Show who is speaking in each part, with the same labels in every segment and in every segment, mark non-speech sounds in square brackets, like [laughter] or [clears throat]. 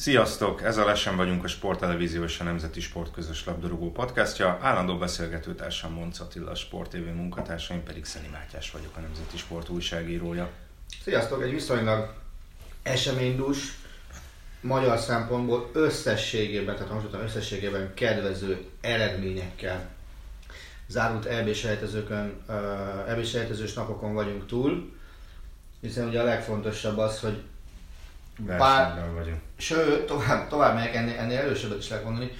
Speaker 1: Sziasztok! Ez a Lesen vagyunk a Sporttelevízió és a Nemzeti Sport közös labdarúgó podcastja. Állandó beszélgetőtársam Monc Attila, a Sport TV munkatársa, én pedig Szeni Mátyás vagyok, a Nemzeti Sport újságírója.
Speaker 2: Sziasztok! Egy viszonylag eseménydús, magyar szempontból összességében, tehát most összességében kedvező eredményekkel zárult EB sejtezőkön, uh, EB sejtezős napokon vagyunk túl, hiszen ugye a legfontosabb az, hogy
Speaker 1: Versenyben vagyunk.
Speaker 2: Sőt, tovább, tovább megyek, ennél, ennél erősebbet is lehet mondani.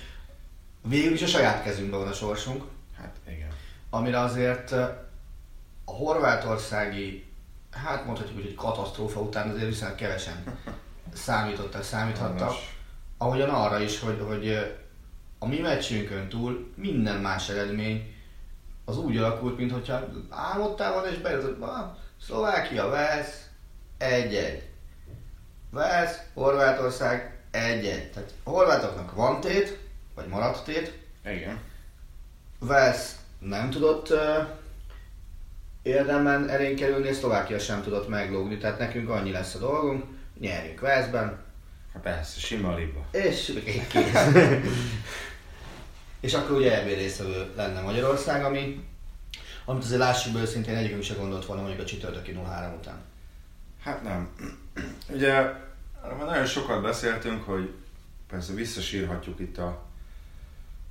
Speaker 2: Végül is a saját kezünkben van a sorsunk,
Speaker 1: Hát igen.
Speaker 2: amire azért a horvátországi, hát mondhatjuk úgy, hogy katasztrófa után azért viszonylag kevesen [laughs] számítottak, számíthattak. Ahogyan arra is, hogy, hogy a mi meccsünkön túl minden más eredmény az úgy alakult, mintha álmodtál volna és bejutott, ah, Szlovákia, vesz, egy-egy. Vesz, Horvátország, egy-egy. Tehát a horvátoknak van tét, vagy maradt tét,
Speaker 1: Igen.
Speaker 2: Vesz nem tudott uh, érdemben elénk kerülni, és Szlovákia sem tudott meglógni, tehát nekünk annyi lesz a dolgunk, nyerjünk Veszben,
Speaker 1: Hát persze, sima liba.
Speaker 2: és és akkor ugye EB részvevő lenne Magyarország, ami, amit azért lássuk be őszintén egyikünk se gondolt volna mondjuk a csütörtöki 0-3 után.
Speaker 1: Hát nem. Ugye már nagyon sokat beszéltünk, hogy persze visszasírhatjuk itt a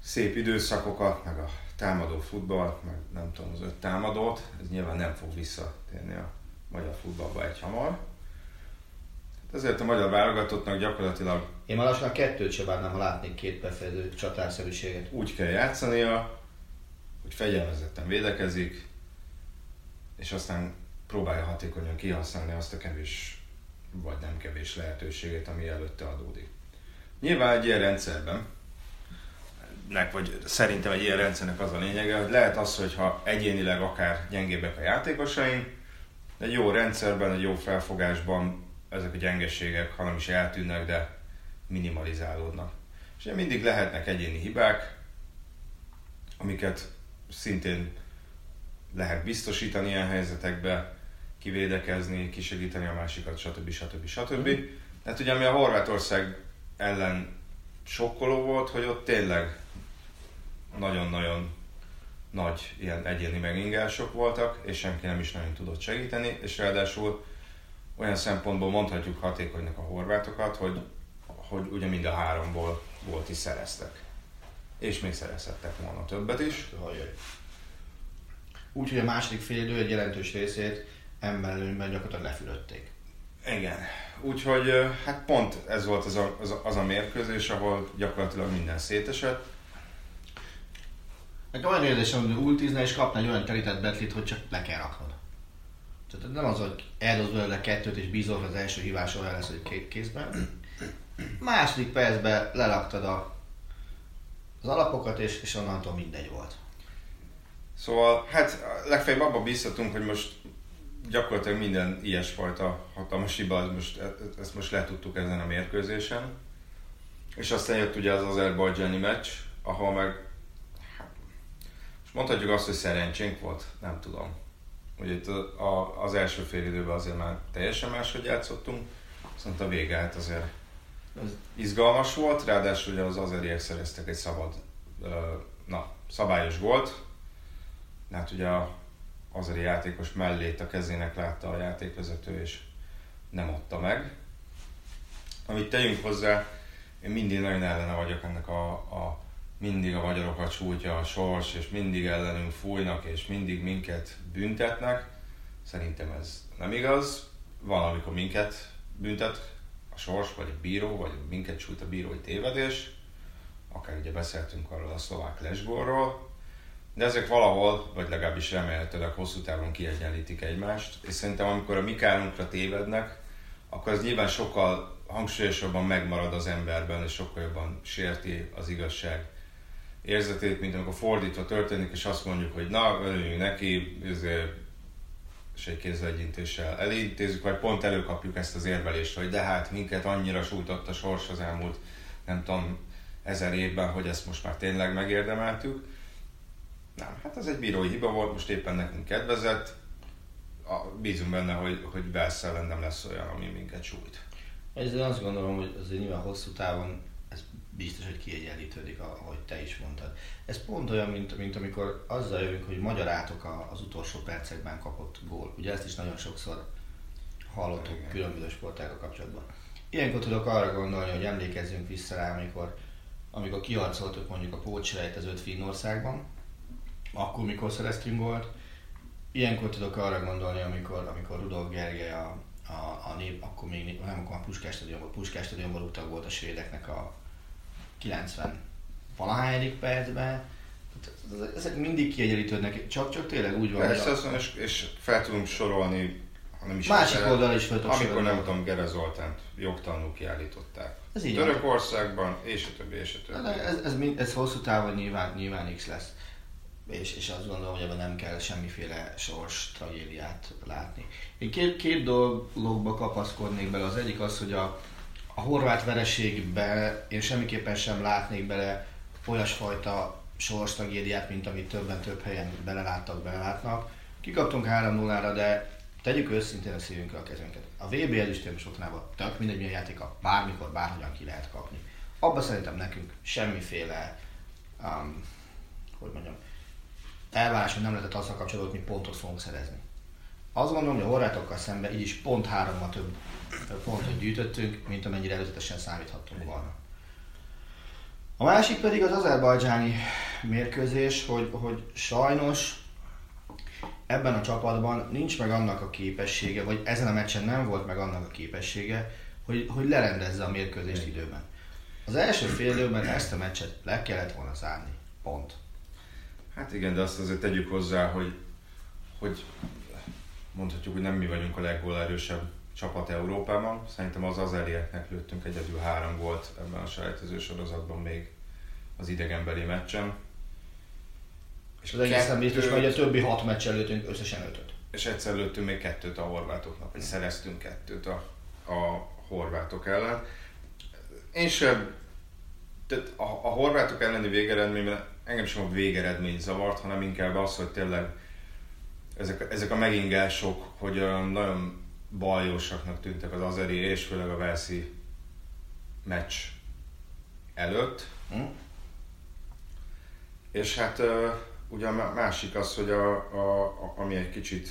Speaker 1: szép időszakokat, meg a támadó futballt, meg nem tudom, az öt támadót, ez nyilván nem fog visszatérni a magyar futballba egy hamar. Hát Ezért a magyar válogatottnak gyakorlatilag
Speaker 2: Én már lassan a kettőt sem várnám, ha látnék két befejező csatárszerűséget.
Speaker 1: úgy kell játszania, hogy fegyelmezetten védekezik, és aztán próbálja hatékonyan kihasználni azt a kevés vagy nem kevés lehetőséget, ami előtte adódik. Nyilván egy ilyen rendszerben, nek, vagy szerintem egy ilyen rendszernek az a lényege, hogy lehet az, hogyha egyénileg akár gyengébbek a játékosaink, de egy jó rendszerben, egy jó felfogásban ezek a gyengeségek, ha nem is eltűnnek, de minimalizálódnak. És ugye mindig lehetnek egyéni hibák, amiket szintén lehet biztosítani ilyen helyzetekbe, kivédekezni, kisegíteni a másikat, stb. stb. stb. Tehát ugye ami a Horvátország ellen sokkoló volt, hogy ott tényleg nagyon-nagyon nagy ilyen egyéni megingások voltak, és senki nem is nagyon tudott segíteni, és ráadásul olyan szempontból mondhatjuk hatékonynak a horvátokat, hogy, hogy ugye mind a háromból volt is szereztek. És még szerezhettek volna többet is.
Speaker 2: Úgyhogy a második fél idő egy jelentős részét emberlőnyben gyakorlatilag lefülötték.
Speaker 1: Igen. Úgyhogy hát pont ez volt az a, az, a, az a mérkőzés, ahol gyakorlatilag minden szétesett.
Speaker 2: Nekem olyan érzésem, hogy ultizne és kapna egy olyan terített betlit, hogy csak le kell raknod. Tehát nem az, hogy eldoz belőle kettőt és bízol, hogy az első hívás olyan lesz, hogy két kézben. Második percben leraktad a, az alapokat, és, és onnantól mindegy volt.
Speaker 1: Szóval hát legfeljebb abban bízhatunk, hogy most gyakorlatilag minden ilyesfajta hatalmas hiba, ez most, e- ezt most letudtuk ezen a mérkőzésen. És aztán jött ugye az azerbajdzsáni meccs, ahol meg most mondhatjuk azt, hogy szerencsénk volt, nem tudom. Ugye itt a, a, az első fél időben azért már teljesen máshogy játszottunk, viszont a vége hát azért izgalmas volt, ráadásul ugye az azeriek szereztek egy szabad, na, szabályos gólt. Hát ugye a azeri játékos mellét a kezének látta a játékvezető, és nem adta meg. Amit tegyünk hozzá, én mindig nagyon ellene vagyok ennek a, a mindig a magyarokat sújtja a sors, és mindig ellenünk fújnak, és mindig minket büntetnek. Szerintem ez nem igaz. Van, amikor minket büntet a sors, vagy a bíró, vagy minket sújt a bírói tévedés. Akár ugye beszéltünk arról a szlovák lesgórról. De ezek valahol, vagy legalábbis remélhetőleg hosszú távon kiegyenlítik egymást. És szerintem amikor a mi kárunkra tévednek, akkor az nyilván sokkal hangsúlyosabban megmarad az emberben, és sokkal jobban sérti az igazság érzetét, mint amikor fordítva történik, és azt mondjuk, hogy na, öljünk neki, ezért és egy kézlegyintéssel elintézzük, vagy pont előkapjuk ezt az érvelést, hogy de hát minket annyira sújtott a sors az elmúlt, nem tudom, ezer évben, hogy ezt most már tényleg megérdemeltük. Nem, hát ez egy bírói hiba volt, most éppen nekünk kedvezett. A, bízunk benne, hogy, hogy Velszel nem lesz olyan, ami minket sújt.
Speaker 2: Ezzel azt gondolom, hogy azért nyilván hosszú távon ez biztos, hogy kiegyenlítődik, ahogy te is mondtad. Ez pont olyan, mint, mint amikor azzal jövünk, hogy magyarátok az utolsó percekben kapott gól. Ugye ezt is nagyon sokszor hallottuk Igen. különböző sportákkal kapcsolatban. Ilyenkor tudok arra gondolni, hogy emlékezzünk vissza rá, amikor, amikor kiharcoltuk mondjuk a pócsrejtezőt Finnországban, akkor mikor szereztünk volt. Ilyenkor tudok arra gondolni, amikor, amikor Rudolf Gergely a, a, a nép, akkor még nem, akkor a Puskás stadionban, Puskás stadionban utag volt a svédeknek a 90 valahányadik percben. Ezek mindig kiegyenlítődnek, csak, csak tényleg úgy van.
Speaker 1: Persze, hogy a... és, és fel tudunk sorolni, ha nem is
Speaker 2: Másik oldalon is fel
Speaker 1: Amikor nem tudom, Gere Zoltánt jogtalanul kiállították. Ez így Törökországban, és a többi, és a többi.
Speaker 2: Ez, ez, ez, ez hosszú távon nyilván, nyilván X lesz és, és azt gondolom, hogy ebben nem kell semmiféle sors tragédiát látni. Én két, két dologba kapaszkodnék bele. Az egyik az, hogy a, a horvát vereségbe én semmiképpen sem látnék bele olyasfajta sors tragédiát, mint amit többen több helyen beleláttak, belelátnak. Kikaptunk 3-0-ra, de tegyük őszintén a szívünkre a kezünket. A VB otthonában tök mindegy milyen játéka, bármikor, bárhogyan ki lehet kapni. Abba szerintem nekünk semmiféle, um, hogy mondjam, elvárás, hogy nem lehetett azzal kapcsolatban, hogy mi pontot fogunk szerezni. Azt gondolom, hogy a horvátokkal szemben így is pont hárommal több pontot gyűjtöttünk, mint amennyire előzetesen számíthattunk volna. A másik pedig az azerbajdzsáni mérkőzés, hogy, hogy sajnos ebben a csapatban nincs meg annak a képessége, vagy ezen a meccsen nem volt meg annak a képessége, hogy, hogy lerendezze a mérkőzést időben. Az első fél időben ezt a meccset le kellett volna zárni. Pont.
Speaker 1: Hát igen, de azt azért tegyük hozzá, hogy, hogy mondhatjuk, hogy nem mi vagyunk a leggólerősebb csapat Európában. Szerintem az azerieknek lőttünk egyedül három volt ebben a selejtező sorozatban még az idegenbeli meccsen.
Speaker 2: És az egészen biztos, hogy a többi hat meccs előttünk összesen ötöt.
Speaker 1: És egyszer lőttünk még kettőt a horvátoknak, vagy szereztünk kettőt a, a horvátok ellen. Én sem, tehát a, a horvátok elleni végeredményben engem sem a végeredmény zavart, hanem inkább az, hogy tényleg ezek, ezek a megingások, hogy nagyon bajosaknak tűntek az azeri és főleg a Velszi meccs előtt. Mm. És hát ugye a másik az, hogy a, a, a, ami egy kicsit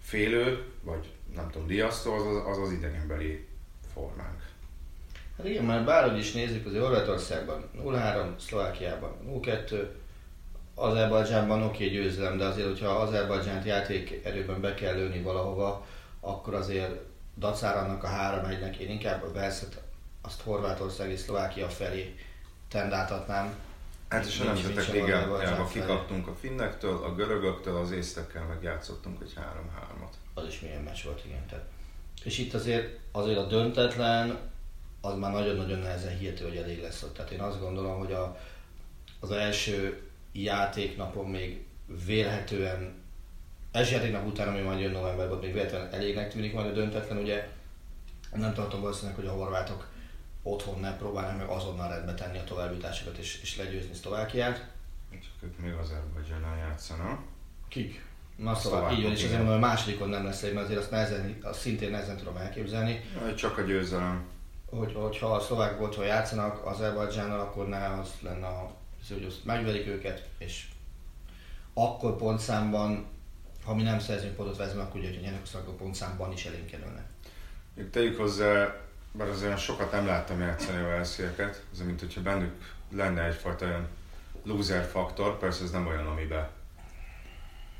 Speaker 1: félő, vagy nem tudom, riasztó, az az, az, az idegenbeli formánk.
Speaker 2: Hát igen, már bárhogy is nézzük, azért Horvátországban 0-3, Szlovákiában 0-2, Azerbajdzsánban oké okay, győzelem, de azért, hogyha Azerbajdzsánt játék erőben be kell lőni valahova, akkor azért dacára annak a három egynek én inkább a Velszet, azt Horvátország és Szlovákia felé tendáltatnám.
Speaker 1: Hát és a nemzetek ligájában kikaptunk a finnektől, a görögöktől, az észtekkel meg játszottunk egy 3-3-at.
Speaker 2: Az is milyen meccs volt, igen. Tehát. És itt azért, azért a döntetlen, az már nagyon-nagyon nehezen hihető, hogy elég lesz ott. Tehát én azt gondolom, hogy a, az első játéknapon még vélhetően, első játéknap után, ami majd jön novemberben, még véletlenül elégnek tűnik majd a döntetlen, ugye nem tartom valószínűleg, hogy a horvátok otthon ne próbálnak meg azonnal rendbe tenni a továbbjutásokat és, és legyőzni Szlovákiát.
Speaker 1: Csak ők még Azerbajdzsánnal játszanak.
Speaker 2: Kik? Na szóval így van, és azért a másodikon nem lesz mert azért azt, nehezen, azt szintén nehezen tudom elképzelni.
Speaker 1: Csak a győzelem
Speaker 2: hogy, hogyha a szlovák otthon játszanak Azerbajdzsánnal, akkor ne az lenne a, hogy azt megverik őket, és akkor pontszámban, ha mi nem szerzünk pontot vezme, akkor ugye, hogy nyernek a szlovák pontszámban is elénk kerülne.
Speaker 1: Még tegyük hozzá, bár azért sokat nem láttam játszani a velszieket, az mint hogyha bennük lenne egyfajta olyan loser faktor, persze ez nem olyan, amiben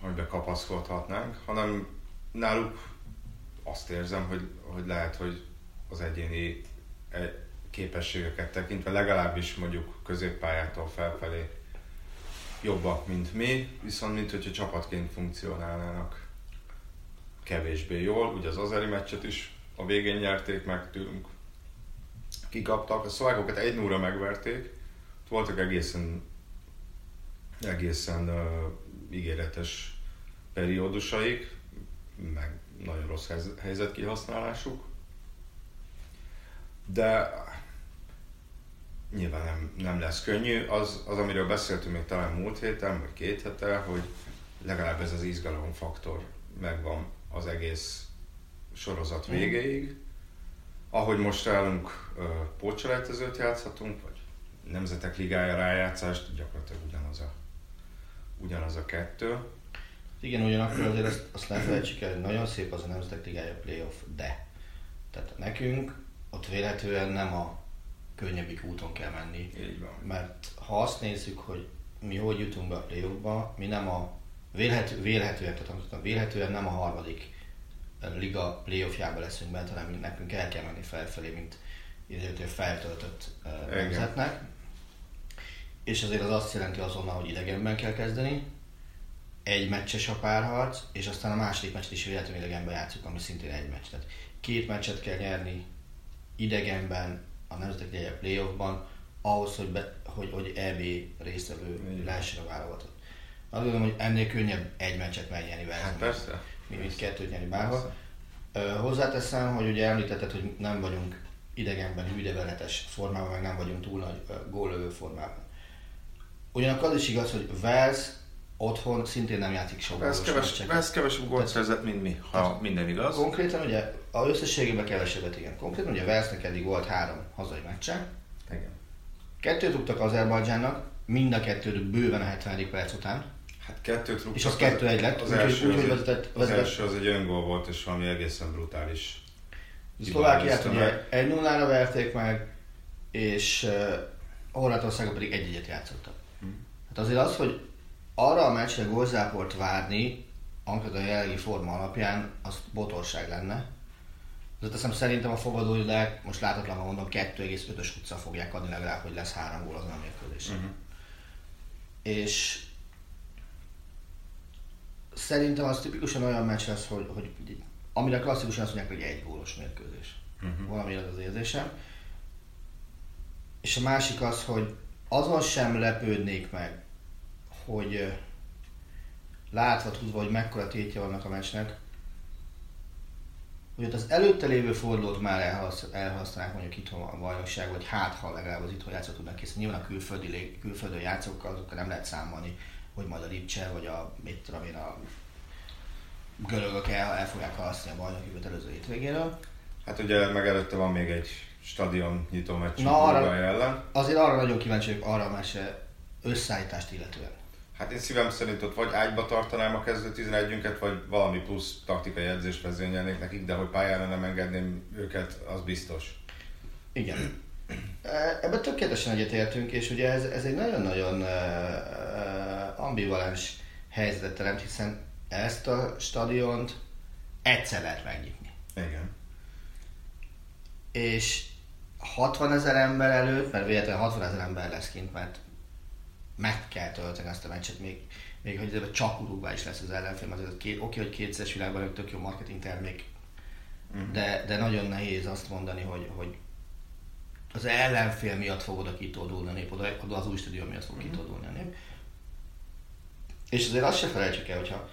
Speaker 1: amiben kapaszkodhatnánk, hanem náluk azt érzem, hogy, hogy lehet, hogy az egyéni képességeket tekintve legalábbis mondjuk középpályától felfelé jobbak, mint mi, viszont mint hogyha csapatként funkcionálnának kevésbé jól. Ugye az azeri meccset is a végén nyerték meg tőlünk. Kikaptak, a szlovákokat egy 0 megverték, voltak egészen egészen uh, ígéretes periódusaik, meg nagyon rossz helyzet kihasználásuk. De nyilván nem, nem lesz könnyű. Az, az, amiről beszéltünk még talán múlt héten, vagy két hete, hogy legalább ez az izgalomfaktor megvan az egész sorozat mm. végéig. Ahogy most állunk, pócselejtezőt játszhatunk, vagy Nemzetek Ligája rájátszást, gyakorlatilag ugyanaz a, ugyanaz a kettő.
Speaker 2: Igen, ugyanakkor azért azt, azt ne felejtsük el, hogy nagyon szép az a Nemzetek Ligája playoff, de tehát nekünk ott véletlenül nem a könnyebbik úton kell menni.
Speaker 1: Így van.
Speaker 2: Mert ha azt nézzük, hogy mi hogy jutunk be a playoffba, mi nem a vélhető, vélhetően, tehát vélhetően nem a harmadik liga playoffjába leszünk bent, hanem nekünk el kell menni felfelé, mint idézőtől feltöltött uh, nemzetnek. És azért az azt jelenti azonnal, hogy idegenben kell kezdeni, egy meccses a párharc, és aztán a második meccset is véletlenül idegenben játszunk, ami szintén egy meccs. Tehát két meccset kell nyerni idegenben, a Nemzetek Liga playoffban, ahhoz, hogy, be, hogy, hogy EB résztvevő lehessen a válogatott. Azt gondolom, hogy ennél könnyebb egy meccset megnyerni vele.
Speaker 1: Hát persze.
Speaker 2: Mint, mint kettőt nyerni bárhol. Hozzáteszem, hogy ugye említetted, hogy nem vagyunk idegenben hűdeveletes formában, meg nem vagyunk túl nagy gólövő formában. Ugyanakkor az is igaz, hogy Wales otthon szintén nem játszik sok
Speaker 1: Ez keves, ez kevesebb gólt szerzett, mint mi, ha minden igaz.
Speaker 2: Konkrétan ugye a összességében kevesebbet, igen. Konkrétan ugye Velsznek eddig volt három hazai meccse.
Speaker 1: Igen.
Speaker 2: Kettőt rúgtak Azerbajdzsánnak, mind a kettőt bőven a 70. perc után.
Speaker 1: Hát kettőt rúgtak.
Speaker 2: És az kettő egy lett.
Speaker 1: Az, úgy, első, úgy, az, vezetett, az első az egy öngól volt, és valami egészen brutális.
Speaker 2: Szlovákiát ugye 1 0 ra verték meg, és uh, Horvátországon pedig egy egyet játszottak. Hm. Hát azért az, hogy arra a meccsre gólzáport várni, amikor a jelenlegi forma alapján, az botorság lenne. Azért teszem szerintem a fogadóidák, most látatlanul mondom, 2,5-ös utca fogják adni legalább, hogy lesz három gól azon a mérkőzésen. Uh-huh. És szerintem az tipikusan olyan meccs lesz, hogy, hogy amire klasszikusan azt mondják, hogy egy gólos mérkőzés. Uh-huh. Valami az az érzésem. És a másik az, hogy azon sem lepődnék meg, hogy látva tudva, hogy mekkora tétje vannak a meccsnek, hogy ott az előtte lévő fordulót már elhasználják mondjuk itthon a bajnokság, vagy hát ha legalább az itthon játszat tudnak készíteni. Nyilván a külföldi, külföldi játszókkal azokkal nem lehet számolni, hogy majd a Lipcse, vagy a, mit tudom én, a görögök el, el fogják halasztani a bajnoki előző hétvégéről.
Speaker 1: Hát ugye meg előtte van még egy stadion nyitó meccs Na, arra, ellen.
Speaker 2: Azért arra nagyon kíváncsi vagyok arra a mese összeállítást illetően.
Speaker 1: Hát én szívem szerint ott vagy ágyba tartanám a kezdő 11-ünket, vagy valami plusz taktikai edzést vezényelnék nekik, de hogy pályára nem engedném őket, az biztos.
Speaker 2: Igen. Ebben tökéletesen egyetértünk, és ugye ez, ez egy nagyon-nagyon uh, ambivalens helyzetet teremt, hiszen ezt a stadiont egyszer lehet megnyitni.
Speaker 1: Igen.
Speaker 2: És 60 ezer ember előtt, mert véletlenül 60 ezer ember lesz kint, mert meg kell tölteni ezt a meccset, még, még hogy csak Uruguay is lesz az ellenfél, azért két, oké, hogy kétszeres világban tök jó marketing termék, uh-huh. de, de nagyon nehéz azt mondani, hogy, hogy az ellenfél miatt fog oda kitódulni a nép, oda, oda az új stúdió miatt fog uh-huh. kitódulni a nép. És azért azt se felejtsük el, hogyha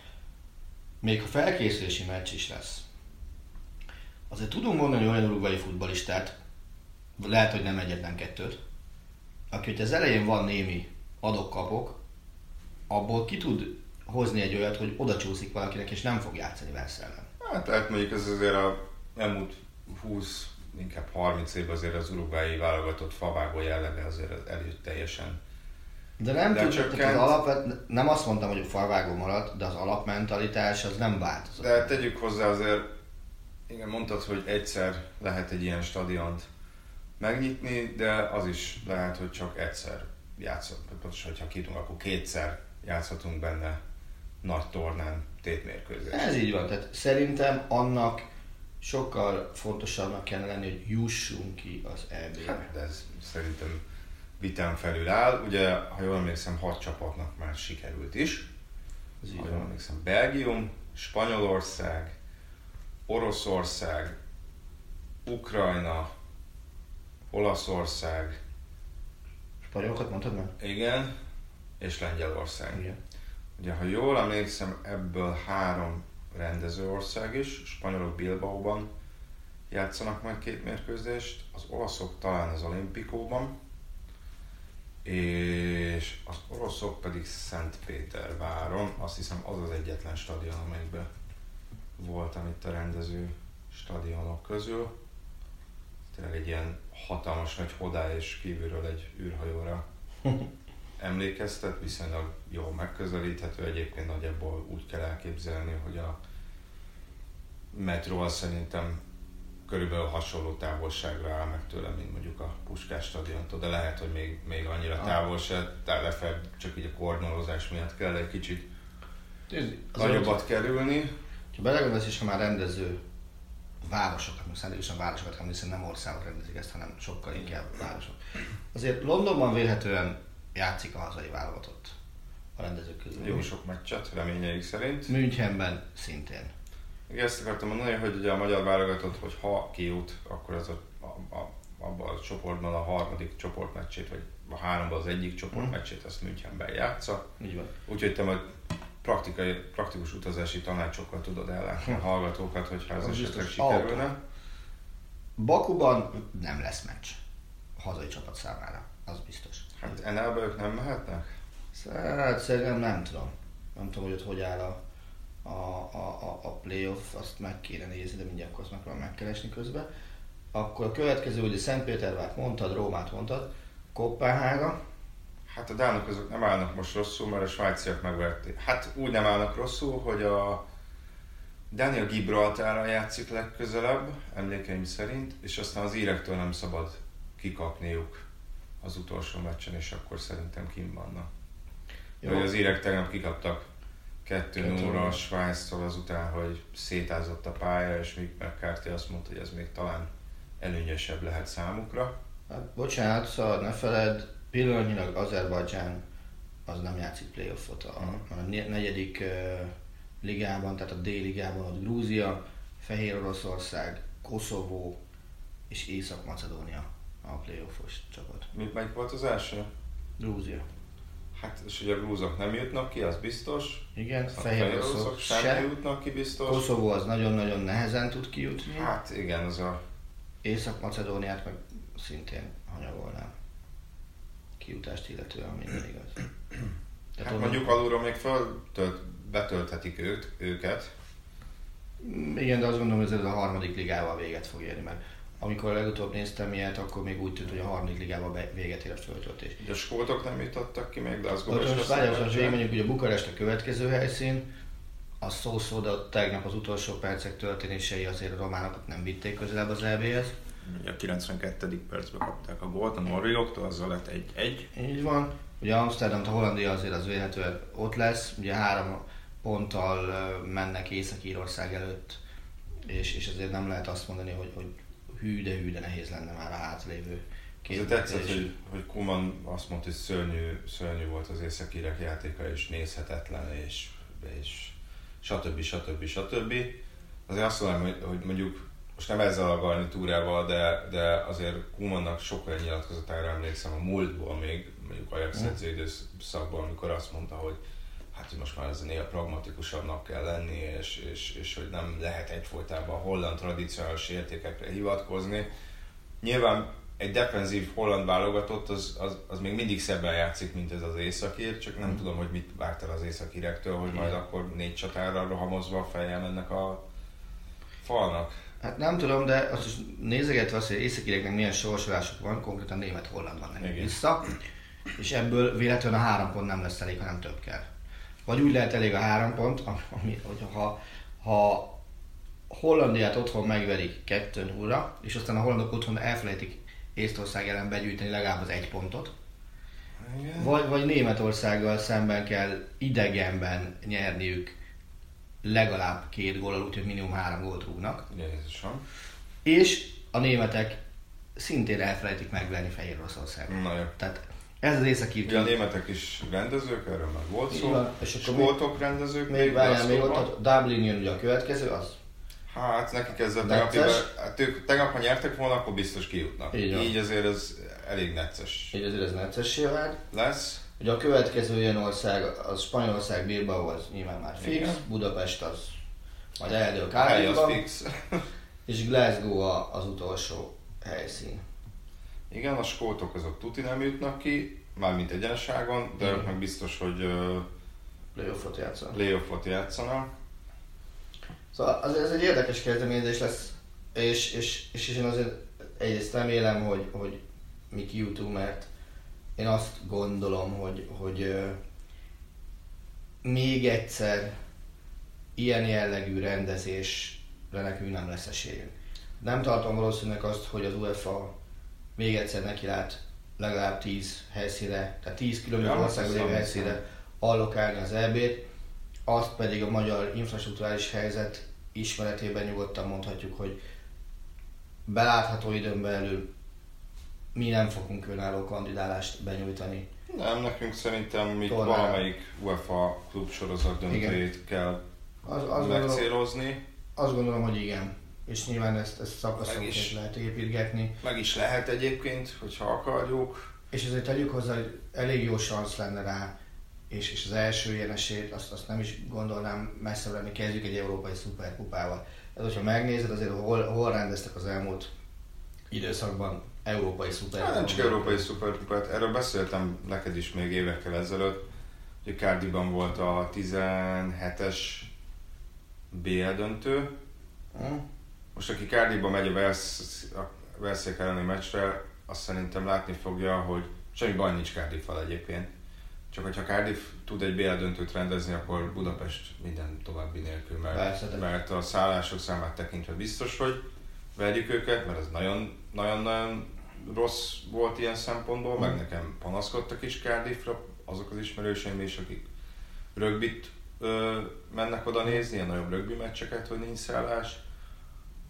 Speaker 2: még ha felkészülési meccs is lesz, azért tudunk mondani olyan uruguayi futbalistát, lehet, hogy nem egyet, nem kettőt, aki, hogy az elején van némi adok-kapok, abból ki tud hozni egy olyat, hogy oda csúszik valakinek, és nem fog játszani Velsz ellen.
Speaker 1: Hát tehát mondjuk ez azért a elmúlt 20, inkább 30 év azért az urugvái válogatott favágó jellege azért előtt teljesen
Speaker 2: de nem de tudjuk, az alapvet, nem azt mondtam, hogy a falvágó maradt, de az alapmentalitás az nem változott.
Speaker 1: De tegyük hozzá azért, igen, mondtad, hogy egyszer lehet egy ilyen stadiont megnyitni, de az is lehet, hogy csak egyszer játszhat, pontosan, hogyha kitunk, akkor kétszer játszhatunk benne nagy tornán tétmérkőzés.
Speaker 2: Ez így van, tehát szerintem annak sokkal fontosabbnak kellene lenni, hogy jussunk ki az EB-be.
Speaker 1: Hát, ez szerintem vitán felül áll. Ugye, ha jól emlékszem, hat csapatnak már sikerült is.
Speaker 2: Ez
Speaker 1: Ha jól emlékszem, Belgium, Spanyolország, Oroszország, Ukrajna, Olaszország,
Speaker 2: Spanyolokat mondtad meg?
Speaker 1: igen, és Lengyelország.
Speaker 2: Igen.
Speaker 1: Ugye, ha jól emlékszem, ebből három rendező ország is, spanyolok Bilbaóban játszanak majd két mérkőzést, az olaszok talán az Olimpikóban, és az oroszok pedig Szentpéterváron, azt hiszem az az egyetlen stadion, amelyikben voltam itt a rendező stadionok közül. Tényleg egy ilyen hatalmas nagy hodá és kívülről egy űrhajóra [laughs] emlékeztet, viszonylag jól megközelíthető. Egyébként nagyjából úgy kell elképzelni, hogy a metróval szerintem körülbelül hasonló távolságra áll meg tőle, mint mondjuk a Puskás stadiontól, de lehet, hogy még, még annyira
Speaker 2: Ah.
Speaker 1: távol se, tehát lefebb csak így a kornolozás miatt kell egy kicsit nagyobbat kerülni.
Speaker 2: Ha belegondolsz, és ha már rendező városokat, most szándékosan városokat kell hiszen nem országok rendezik ezt, hanem sokkal inkább városok. Azért Londonban vélhetően játszik a hazai válogatott a rendezők közül.
Speaker 1: Jó sok meccset, reményeik szerint.
Speaker 2: Münchenben szintén.
Speaker 1: Igen, ezt akartam mondani, hogy ugye a magyar válogatott, hogy ha kijut, akkor az a, a, a, abban a csoportban a harmadik csoportmeccsét, vagy a háromban az egyik csoportmeccsét, azt Münchenben játsza.
Speaker 2: Így van.
Speaker 1: Úgyhogy te majd praktikai, praktikus utazási tanácsokkal tudod ellátni a hallgatókat, hogyha ez esetleg sikerülne.
Speaker 2: Bakuban nem lesz meccs hazai csapat számára, az biztos.
Speaker 1: Hát NL-be ők nem mehetnek?
Speaker 2: Hát szerintem nem tudom. Nem tudom, hogy ott hogy áll a, a, a, a, playoff, azt meg kéne nézni, de mindjárt akkor azt megpróbálom megkeresni közben. Akkor a következő, ugye Szentpétervárt mondtad, Rómát mondtad, Kopenhága,
Speaker 1: Hát a dánok azok nem állnak most rosszul, mert a svájciak megverték. Hát úgy nem állnak rosszul, hogy a Daniel Gibraltárral játszik legközelebb, emlékeim szerint, és aztán az írektől nem szabad kikapniuk az utolsó meccsen, és akkor szerintem kim vannak.
Speaker 2: Jó.
Speaker 1: Jó. Az írek tegnap kikaptak 2 0 a
Speaker 2: 2-0.
Speaker 1: Svájctól azután, hogy szétázott a pálya, és Mick McCarthy azt mondta, hogy ez még talán előnyösebb lehet számukra.
Speaker 2: Hát bocsánat, szóval ne feled, pillanatnyilag Azerbajdzsán az nem játszik playoffot. A, a ne- negyedik uh, ligában, tehát a D-ligában ott Grúzia, Fehér Oroszország, Koszovó és Észak-Macedónia a playoffos csapat.
Speaker 1: Mi, melyik volt az első?
Speaker 2: Grúzia.
Speaker 1: Hát, és hogy a grúzok nem jutnak ki, az biztos.
Speaker 2: Igen,
Speaker 1: A
Speaker 2: Fehér
Speaker 1: oroszok
Speaker 2: Oroszok
Speaker 1: sem
Speaker 2: se.
Speaker 1: jutnak ki biztos.
Speaker 2: Koszovó az nagyon-nagyon nehezen tud kijutni.
Speaker 1: Hát igen, az a...
Speaker 2: Észak-Macedóniát meg szintén hanyagolnám. Kijutást illetően minden igaz. [clears throat]
Speaker 1: Hát
Speaker 2: onnan-
Speaker 1: mondjuk alulról még föltölt, betölthetik őt, őket.
Speaker 2: Igen, de azt gondolom, hogy ez a harmadik ligával véget fog érni, mert amikor legutóbb néztem ilyet, akkor még úgy tűnt, hogy a harmadik ligával be- véget ér a föltöltés.
Speaker 1: Ugye a skótok nem jutottak ki még, de az azt
Speaker 2: várjál, most mondjuk, hogy a Bukarest a következő helyszín, a szó-szó, de ott tegnap az utolsó percek történései azért a románokat nem vitték közelebb az EB-hez.
Speaker 3: Ugye a 92. percben kapták a gólt a norvégoktól, azzal lett egy-egy.
Speaker 2: Így van. Ugye Amsterdam, a Hollandia azért az véletlenül ott lesz, ugye három ponttal mennek Észak-Írország előtt, és, és azért nem lehet azt mondani, hogy, hogy hű, de hű, de nehéz lenne már a hátlévő
Speaker 1: Ez tetszett, hogy, hogy Kuman azt mondta, hogy szörnyű, szörnyű volt az északírek játéka, és nézhetetlen, és, és stb. stb. stb. Azért azt mondom, hogy, hogy mondjuk most nem ezzel a garnitúrával, de, de azért Kumannak sokkal nyilatkozatára emlékszem a múltból még, mondjuk Ajax edző időszakban, amikor azt mondta, hogy hát hogy most már ez néha pragmatikusabbnak kell lenni, és, és, és hogy nem lehet egyfolytában a holland tradicionális értékekre hivatkozni. Nyilván egy defenzív holland válogatott, az, az, az még mindig szebben játszik, mint ez az északír, csak nem tudom, hogy mit várt el az északírektől, hogy majd akkor négy csatára rohamozva fejjel mennek a falnak.
Speaker 2: Hát nem tudom, de azt is nézegetve azt, hogy északíreknek milyen sorsolásuk van, konkrétan német-holland van nekik vissza, és ebből véletlenül a három pont nem lesz elég, hanem több kell. Vagy úgy lehet elég a három pont, ami, hogy ha, ha Hollandiát otthon megverik 2 0 és aztán a hollandok otthon elfelejtik Észtország ellen begyűjteni legalább az egy pontot,
Speaker 1: Igen.
Speaker 2: Vagy, vagy Németországgal szemben kell idegenben nyerniük legalább két góllal, úgyhogy minimum három gólt rúgnak.
Speaker 1: Jézusom.
Speaker 2: És a németek szintén elfelejtik megverni Fehér Oroszországot.
Speaker 1: Na jó.
Speaker 2: Tehát ez az északi
Speaker 1: Ugye a németek is rendezők, erről már volt szó.
Speaker 2: van, és akkor
Speaker 1: Skótok rendezők.
Speaker 2: Még várjál, még ott a Dublin jön ugye a következő, az
Speaker 1: Hát nekik ezzel
Speaker 2: Necces.
Speaker 1: tegnap, hát ők tegnap, ha nyertek volna, akkor biztos kijutnak.
Speaker 2: Így van.
Speaker 1: Így azért ez elég necces
Speaker 2: így azért ez neccessé vált.
Speaker 1: lesz.
Speaker 2: Ugye a következő ilyen ország, az Spanyolország, Bilbao, az nyilván már fix,
Speaker 1: Igen.
Speaker 2: Budapest az majd eldől
Speaker 1: A hely az
Speaker 2: Cardiffba,
Speaker 1: fix. [laughs]
Speaker 2: és Glasgow a, az utolsó helyszín.
Speaker 1: Igen, a skótok azok tuti nem jutnak ki, mármint egyenságon, de
Speaker 2: Igen.
Speaker 1: ők meg biztos, hogy uh,
Speaker 2: Playoffot játszanak.
Speaker 1: playoffot játszanak.
Speaker 2: Szóval az, ez egy érdekes kezdeményezés lesz, és, és, és, és én azért egyrészt remélem, hogy, hogy mi kijutunk, mert én azt gondolom, hogy, hogy még egyszer ilyen jellegű rendezésre nekünk nem lesz esélyünk. Nem tartom valószínűleg azt, hogy az UEFA még egyszer neki lát legalább 10 helyszínre, tehát 10 különböző
Speaker 1: hiszem,
Speaker 2: helyszínre allokálni az EB-t, azt pedig a magyar infrastruktúrális helyzet ismeretében nyugodtan mondhatjuk, hogy belátható időn belül mi nem fogunk önálló kandidálást benyújtani.
Speaker 1: Nem, nekünk szerintem még
Speaker 2: Tornára.
Speaker 1: valamelyik UEFA klubsorozat döntőjét kell
Speaker 2: Az, gondolom,
Speaker 1: megcélozni.
Speaker 2: azt gondolom, hogy igen. És nyilván ezt, ezt szakaszonként lehet építgetni.
Speaker 1: Meg is lehet egyébként, hogyha akarjuk.
Speaker 2: És azért tegyük hozzá, hogy elég jó szansz lenne rá, és, és az első ilyen esélyt, azt, azt nem is gondolnám messze lenni, kezdjük egy európai szuperkupával. Ez, hogyha megnézed, azért hol, hol rendeztek az elmúlt időszakban európai szuper.
Speaker 1: Hát nem csak európai szuperkupát, erről beszéltem neked is még évekkel ezelőtt, hogy Cardiban volt a 17-es BL döntő.
Speaker 2: Hm?
Speaker 1: Most aki Cardiba megy a Velszék elleni meccsre, azt szerintem látni fogja, hogy semmi baj nincs Cardiffal egyébként. Csak hogyha Cardiff tud egy BL döntőt rendezni, akkor Budapest minden további nélkül, mert,
Speaker 2: Persze,
Speaker 1: mert a szállások számát tekintve biztos, hogy verjük őket, mert ez nagyon, nagyon-nagyon rossz volt ilyen szempontból, meg nekem panaszkodtak is Cardiffra azok az ismerőseim is, akik rögbit ö, mennek oda nézni, ilyen nagyobb rögbi meccseket, hogy nincs szállás.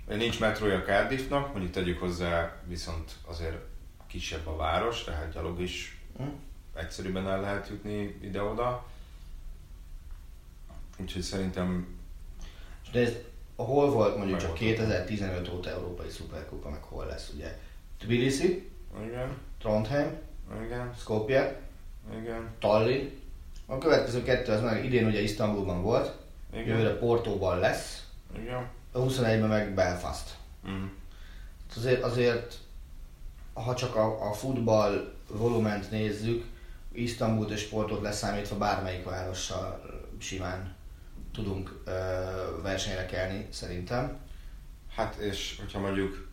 Speaker 1: Nincs metrója Cardiffnak, mondjuk tegyük hozzá, viszont azért kisebb a város, tehát gyalog is
Speaker 2: Hm?
Speaker 1: egyszerűbben el lehet jutni ide-oda. Úgyhogy szerintem
Speaker 2: És nézd, hol volt mondjuk csak
Speaker 1: Megoldottam.
Speaker 2: 2015 óta európai szuperkupa, meg hol lesz ugye? Tbilisi,
Speaker 1: igen,
Speaker 2: Trondheim,
Speaker 1: igen,
Speaker 2: Skopje,
Speaker 1: igen,
Speaker 2: Tallinn. A következő kettő az meg idén ugye Isztambulban volt, jövőre
Speaker 1: igen,
Speaker 2: Portóban lesz,
Speaker 1: igen.
Speaker 2: a 21-ben meg Belfast.
Speaker 1: Mm.
Speaker 2: Azért, azért ha csak a, a futball volument nézzük, Isztambult és Portót leszámítva bármelyik várossal simán tudunk ö, versenyre kelni, szerintem.
Speaker 1: Hát és hogyha mondjuk,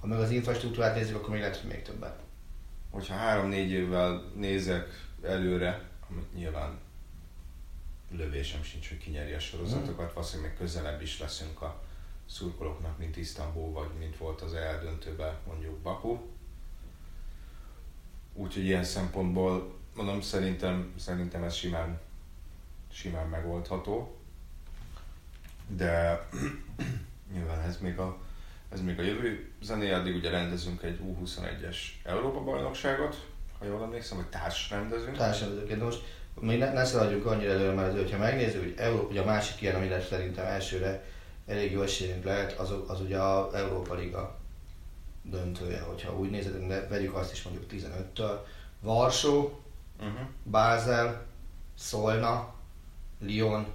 Speaker 2: Ha meg az infrastruktúrát nézzük, akkor még lehet, hogy még többet.
Speaker 1: hogyha három-négy évvel nézek előre, amit nyilván lövésem sincs, hogy kinyeri a sorozatokat, valószínűleg még közelebb is leszünk a szurkolóknak, mint Isztambul, vagy mint volt az eldöntőben mondjuk Baku. Úgyhogy ilyen szempontból mondom, szerintem, szerintem ez simán, simán megoldható. De [clears throat] nyilván ez még a, ez még a jövő zené, addig ugye rendezünk egy U21-es Európa bajnokságot, ha jól emlékszem, vagy társ rendezünk.
Speaker 2: Társadalmi most még ne, ne szaladjunk annyira előre, mert azért, ha megnézzük, hogy Európa, ugye a másik ilyen, amire szerintem elsőre elég jó esélyünk lehet, az, az ugye a Európa Liga döntője, hogyha úgy nézed, de vegyük azt is mondjuk 15-től. Varsó,
Speaker 1: Uh-huh.
Speaker 2: Bázel, Szolna, Lyon,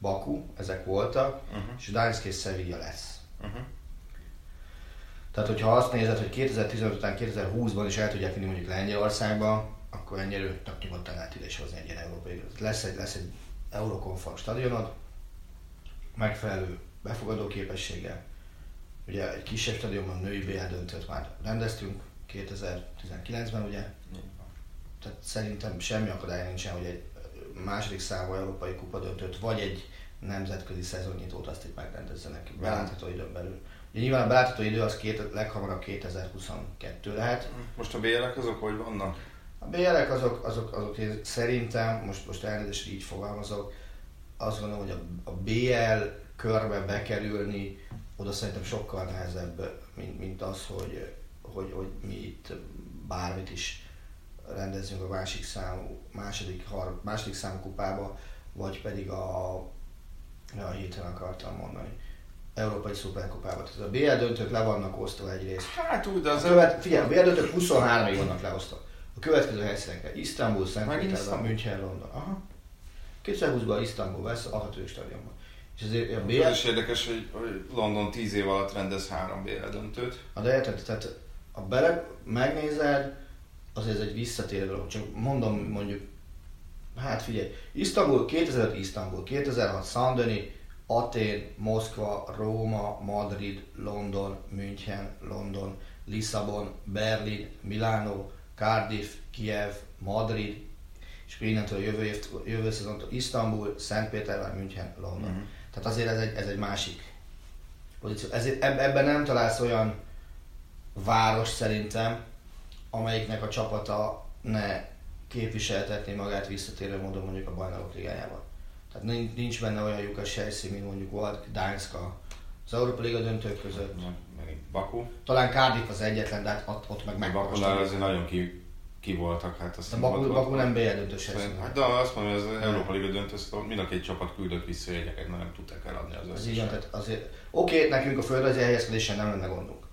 Speaker 2: Baku, ezek voltak,
Speaker 1: Uh-huh.
Speaker 2: és Gdańsk és Sevilla lesz.
Speaker 1: Uh-huh.
Speaker 2: Tehát, hogyha azt nézed, hogy 2015 után 2020-ban is el tudják vinni mondjuk Lengyelországba, akkor ennyire tök nyugodtan lehet ide is hozni egy ilyen európai Lesz egy, lesz egy Euroconfort stadionod, megfelelő befogadó képességgel. Ugye egy kisebb stadionban női BL döntőt már rendeztünk 2019-ben, ugye? Tehát szerintem semmi akadály nincsen, hogy egy második számú európai kupa döntőt, vagy egy nemzetközi szezonnyitót azt itt megrendezzenek belátható időn belül. Ugye nyilván a belátható idő az két, leghamarabb 2022 lehet.
Speaker 1: Most a bélek azok hogy vannak?
Speaker 2: A BL-ek azok, azok, azok én szerintem, most, most elnézést, így fogalmazok, azt gondolom, hogy a, a BL körbe bekerülni, oda szerintem sokkal nehezebb, mint, mint az, hogy, hogy, hogy mi itt bármit is rendezünk a másik számú, második, har, második számú kupába, vagy pedig a, a héten akartam mondani, Európai Szuperkupába. Tehát a BL döntők le vannak osztva egyrészt.
Speaker 1: Hát úgy, de
Speaker 2: A
Speaker 1: az
Speaker 2: követ, figyelj, a BL döntők 23-ig vannak leosztva. A következő helyszínekre Isztambul, Szent
Speaker 1: Megint
Speaker 2: Péterben,
Speaker 1: Isztambul?
Speaker 2: München, London. Aha. 2020-ban Isztambul vesz a hatős stadionban. És azért a
Speaker 1: Az
Speaker 2: BL,
Speaker 1: is érdekes, hogy, hogy London 10 év alatt rendez három BL döntőt.
Speaker 2: a de érted, tehát a bele megnézed, azért ez egy visszatérő dolog. Csak mondom mondjuk, hát figyelj, Isztambul, 2005 Isztambul, 2006 Szandöni, Atén, Moszkva, Róma, Madrid, London, München, London, Lisszabon, Berlin, Milánó, Cardiff, Kiev, Madrid, és akkor innentől a jövő, év, jövő szezontól Isztambul, Szentpétervár, München, London. Uh-huh. Tehát azért ez egy, ez egy másik pozíció. Ezért eb- ebben nem találsz olyan város szerintem, amelyiknek a csapata ne képviseltetné magát visszatérő módon mondjuk a bajnokok ligájában. Tehát nincs- benne olyan lyukas helyszín, mint mondjuk volt Gdańsk a- az Európa Liga döntők között.
Speaker 1: Meg, Baku.
Speaker 2: Talán Cardiff az egyetlen, de hát ott, ott meg
Speaker 1: Meg
Speaker 2: megmagasodott.
Speaker 1: azért nagyon ki, ki voltak. Hát azt
Speaker 2: De Baku, Baku nem BL döntős
Speaker 1: hát de azt mondom, hogy az Európa Liga döntő, szóval mind a két csapat küldött vissza jegyeket, mert nem tudták eladni az
Speaker 2: Ez így van,
Speaker 1: összeset.
Speaker 2: tehát azért, oké, nekünk a földrajzi helyezkedésen nem lenne gondunk.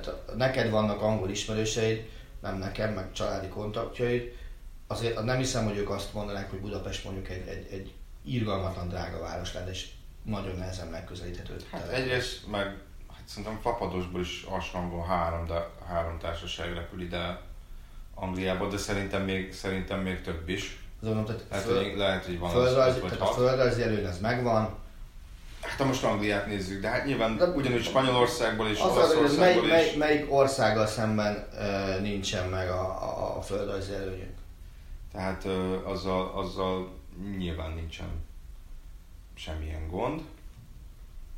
Speaker 2: Tehát neked vannak angol ismerőseid, nem nekem, meg családi kontaktjaid. Azért nem hiszem, hogy ők azt mondanák, hogy Budapest mondjuk egy, egy, egy irgalmatlan drága város lenne, és nagyon nehezen megközelíthető.
Speaker 1: Hát
Speaker 2: település.
Speaker 1: egyrészt meg hát szerintem Fapadosból is Asrangon három, de három társaság repül ide Angliába, de szerintem még, szerintem még több is.
Speaker 2: Azon tehát
Speaker 1: Lehet,
Speaker 2: föl,
Speaker 1: hogy, lehet, hogy van az,
Speaker 2: földrajzi,
Speaker 1: öt vagy
Speaker 2: tehát a földrajzi előny az megvan.
Speaker 1: Hát most Angliát nézzük, de hát nyilván
Speaker 2: De-
Speaker 1: ugyanúgy Spanyolországból és
Speaker 2: mely,
Speaker 1: Olaszországból
Speaker 2: mely,
Speaker 1: is.
Speaker 2: melyik országgal szemben uh, nincsen meg a, a, a földrajzi előnyünk.
Speaker 1: Tehát ö, azzal, azzal nyilván nincsen semmilyen gond.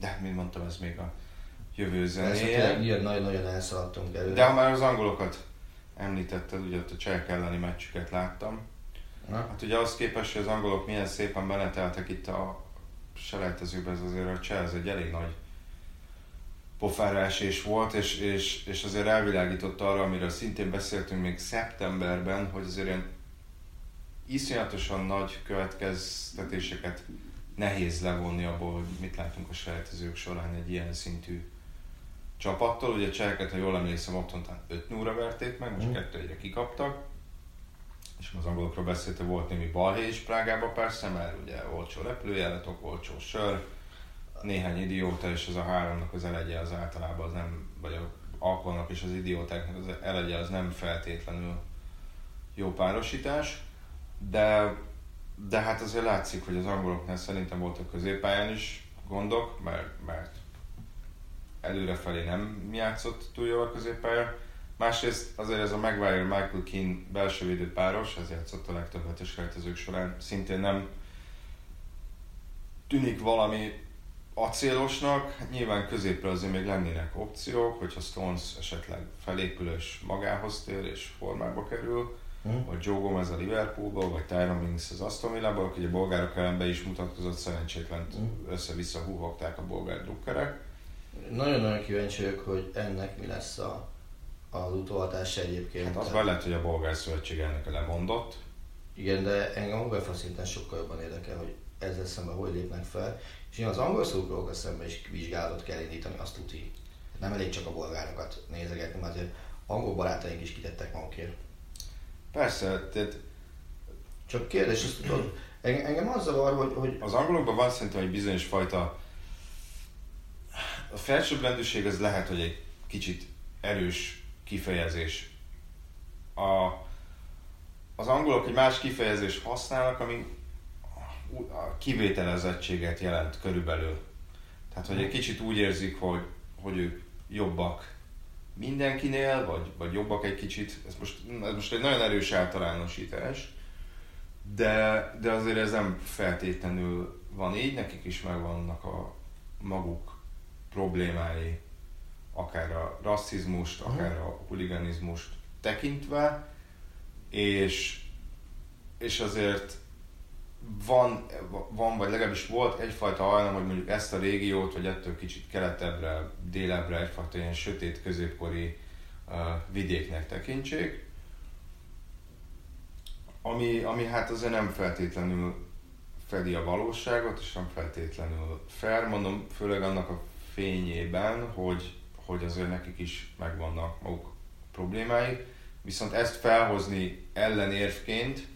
Speaker 1: De hát, mint mondtam, ez még a jövő zenéje.
Speaker 2: ilyen nagyon-nagyon elszaladtunk előre.
Speaker 1: De ha már az angolokat említetted, ugye ott a csehek elleni meccsüket láttam.
Speaker 2: Na?
Speaker 1: Hát ugye az képest, hogy az angolok milyen szépen beleteltek itt a selejtezőbe, ez azért a ez egy elég nagy pofára esés volt, és, és, és azért elvilágított arra, amiről szintén beszéltünk még szeptemberben, hogy azért ilyen iszonyatosan nagy következtetéseket nehéz levonni abból, hogy mit látunk a selejtezők során egy ilyen szintű csapattól. Ugye a cseheket, ha jól emlékszem, otthon 5 0 verték meg, most
Speaker 2: Mhm.
Speaker 1: 2 1 kikaptak. És az angolokról beszélte, volt némi balhé is Prágában persze, mert ugye olcsó repülőjáratok, olcsó sör, néhány idióta, és ez a háromnak az elegye az általában az nem, vagy a alkoholnak és az idiótáknak az elegye az nem feltétlenül jó párosítás, de, de hát azért látszik, hogy az angoloknál szerintem voltak középpályán is gondok, mert, mert előrefelé nem játszott túl jól a középpálya. Másrészt azért ez a Maguire Michael Keane belső védő páros, ez játszott a legtöbbet a selejtezők során, szintén nem tűnik valami acélosnak, nyilván középre azért még lennének opciók, hogyha Stones esetleg felépülős magához tér és formába kerül,
Speaker 2: Hm?
Speaker 1: vagy Joe Gomez a Liverpoolból, vagy Tyron Mings az Aston Villaból, aki a bolgárok ellen be is mutatkozott, szerencsétlen
Speaker 2: Hm.
Speaker 1: össze-vissza húhogták a bolgár drukkerek.
Speaker 2: Nagyon-nagyon kíváncsi vagyok, hogy ennek mi lesz a, az utóhatása egyébként.
Speaker 1: Hát az már lehet, hogy a bolgár szövetség elnöke lemondott.
Speaker 2: Igen, de engem UEFA szinten sokkal jobban érdekel, hogy ezzel szemben hogy lépnek fel. És én az angol szurkolókkal szemben is vizsgálatot kell indítani, azt tuti. Nem elég csak a bolgárokat nézegetni, mert azért angol barátaink is kitettek magukért.
Speaker 1: Persze, tehát
Speaker 2: Csak kérdés, azt tudod, enge- engem az zavar, hogy, hogy
Speaker 1: az angolokban van szerintem egy bizonyos fajta a felsőbbrendűség az lehet, hogy egy kicsit erős kifejezés. A, az angolok egy más kifejezést használnak, ami a kivételezettséget jelent körülbelül. Tehát, hogy egy kicsit úgy érzik, hogy, hogy ők jobbak mindenkinél, vagy, vagy jobbak egy kicsit. Ez most, ez most egy nagyon erős általánosítás, de, de azért ez nem feltétlenül van így, nekik is megvannak a maguk problémái, akár a rasszizmust, akár a huliganizmust tekintve, és, és azért van, van, vagy legalábbis volt egyfajta hajlam, hogy mondjuk ezt a régiót, vagy ettől kicsit keletebbre, délebbre egyfajta ilyen sötét középkori uh, vidéknek tekintsék. Ami, ami hát azért nem feltétlenül fedi a valóságot, és nem feltétlenül fair, mondom, főleg annak a fényében, hogy, hogy azért nekik is megvannak maguk problémáik, viszont ezt felhozni ellenérvként,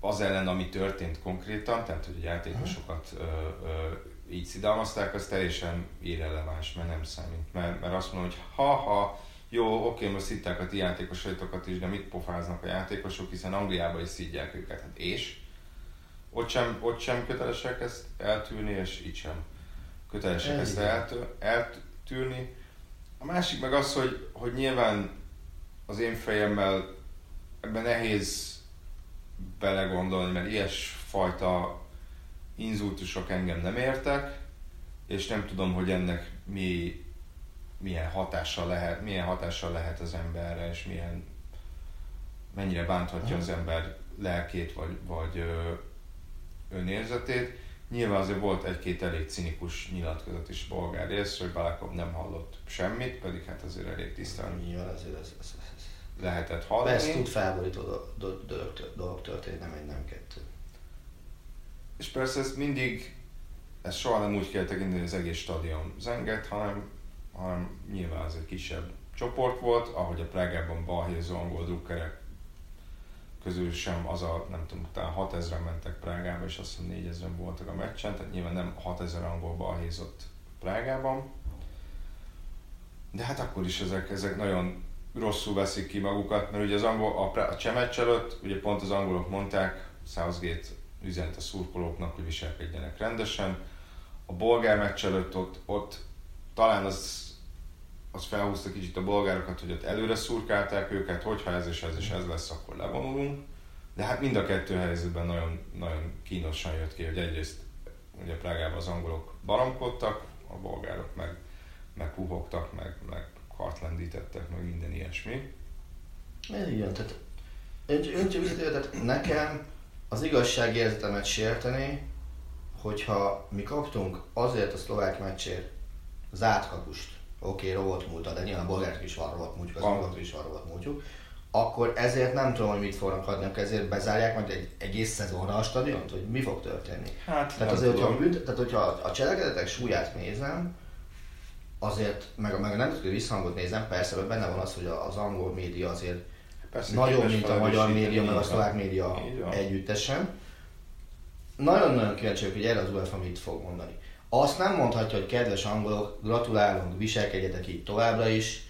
Speaker 1: az ellen, ami történt konkrétan, tehát hogy a játékosokat ö, ö, így szidalmazták, az teljesen irreleváns, mert nem számít. Mert, mert azt mondom, hogy ha-ha, jó, oké, most szitták a ti játékosaitokat is, de mit pofáznak a játékosok, hiszen Angliában is szidják őket, hát és? Ott sem, ott sem kötelesek ezt eltűrni, és itt sem kötelesek ezt eltű, eltűrni. A másik meg az, hogy, hogy nyilván az én fejemmel ebben nehéz belegondolni, mert ilyesfajta inzultusok engem nem értek, és nem tudom, hogy ennek mi, milyen hatással lehet, milyen hatással lehet az emberre, és milyen, mennyire bánthatja az ember lelkét, vagy, vagy ö, önérzetét. Nyilván azért volt egy-két elég cinikus nyilatkozat is bolgár részről, hogy Balakov nem hallott semmit, pedig hát azért elég tisztán
Speaker 2: Nyilván azért ez, ez, ez,
Speaker 1: lehetett hallani.
Speaker 2: ez tud felborító dolog, dolog, történni, nem egy, nem kettő.
Speaker 1: És persze ezt mindig, ezt soha nem úgy kell tekinteni, az egész stadion zengett, hanem, hanem nyilván az egy kisebb csoport volt, ahogy a Prágában balhézó angol drukkerek közül sem az a, nem tudom, talán 6000 mentek Prágába, és azt hiszem 4000 voltak a meccsen, tehát nyilván nem 6000 angol balhézott Prágában. De hát akkor is ezek, ezek nagyon rosszul veszik ki magukat, mert ugye az angol, a, a csemecs előtt, ugye pont az angolok mondták, Southgate üzent a szurkolóknak, hogy viselkedjenek rendesen. A bolgár meccs előtt ott, ott talán az, az felhúzta kicsit a bolgárokat, hogy ott előre szurkálták őket, hogyha ez és ez és ez lesz, akkor levonulunk. De hát mind a kettő helyzetben nagyon, nagyon kínosan jött ki, hogy egyrészt ugye Prágában az angolok baromkodtak, a bolgárok meg, meg puhogtak, meg, meg kartlendítettek, meg minden ilyesmi.
Speaker 2: Igen, tehát én csak tehát nekem az igazságérzetemet sérteni, hogyha mi kaptunk azért a szlovák meccsért az átkapust, oké, okay, rovat múlta, de nyilván a is van rovat múltjuk, az angolok is van rovat múltjuk, akkor ezért nem tudom, hogy mit fognak adni, akkor ezért bezárják majd egy egész szezonra a stadiont, hogy mi fog történni.
Speaker 1: Hát,
Speaker 2: tehát azért, hogyha, bünt, tehát hogyha a cselekedetek súlyát nézem, azért, meg, meg a nemzetközi visszhangot nézem, persze, hogy benne van az, hogy az angol média azért persze, nagyobb, mint a magyar média, meg a szlovák média együttesen. Nagyon-nagyon kíváncsi hogy erre az UEFA mit fog mondani. Azt nem mondhatja, hogy kedves angolok, gratulálunk, viselkedjetek így továbbra is,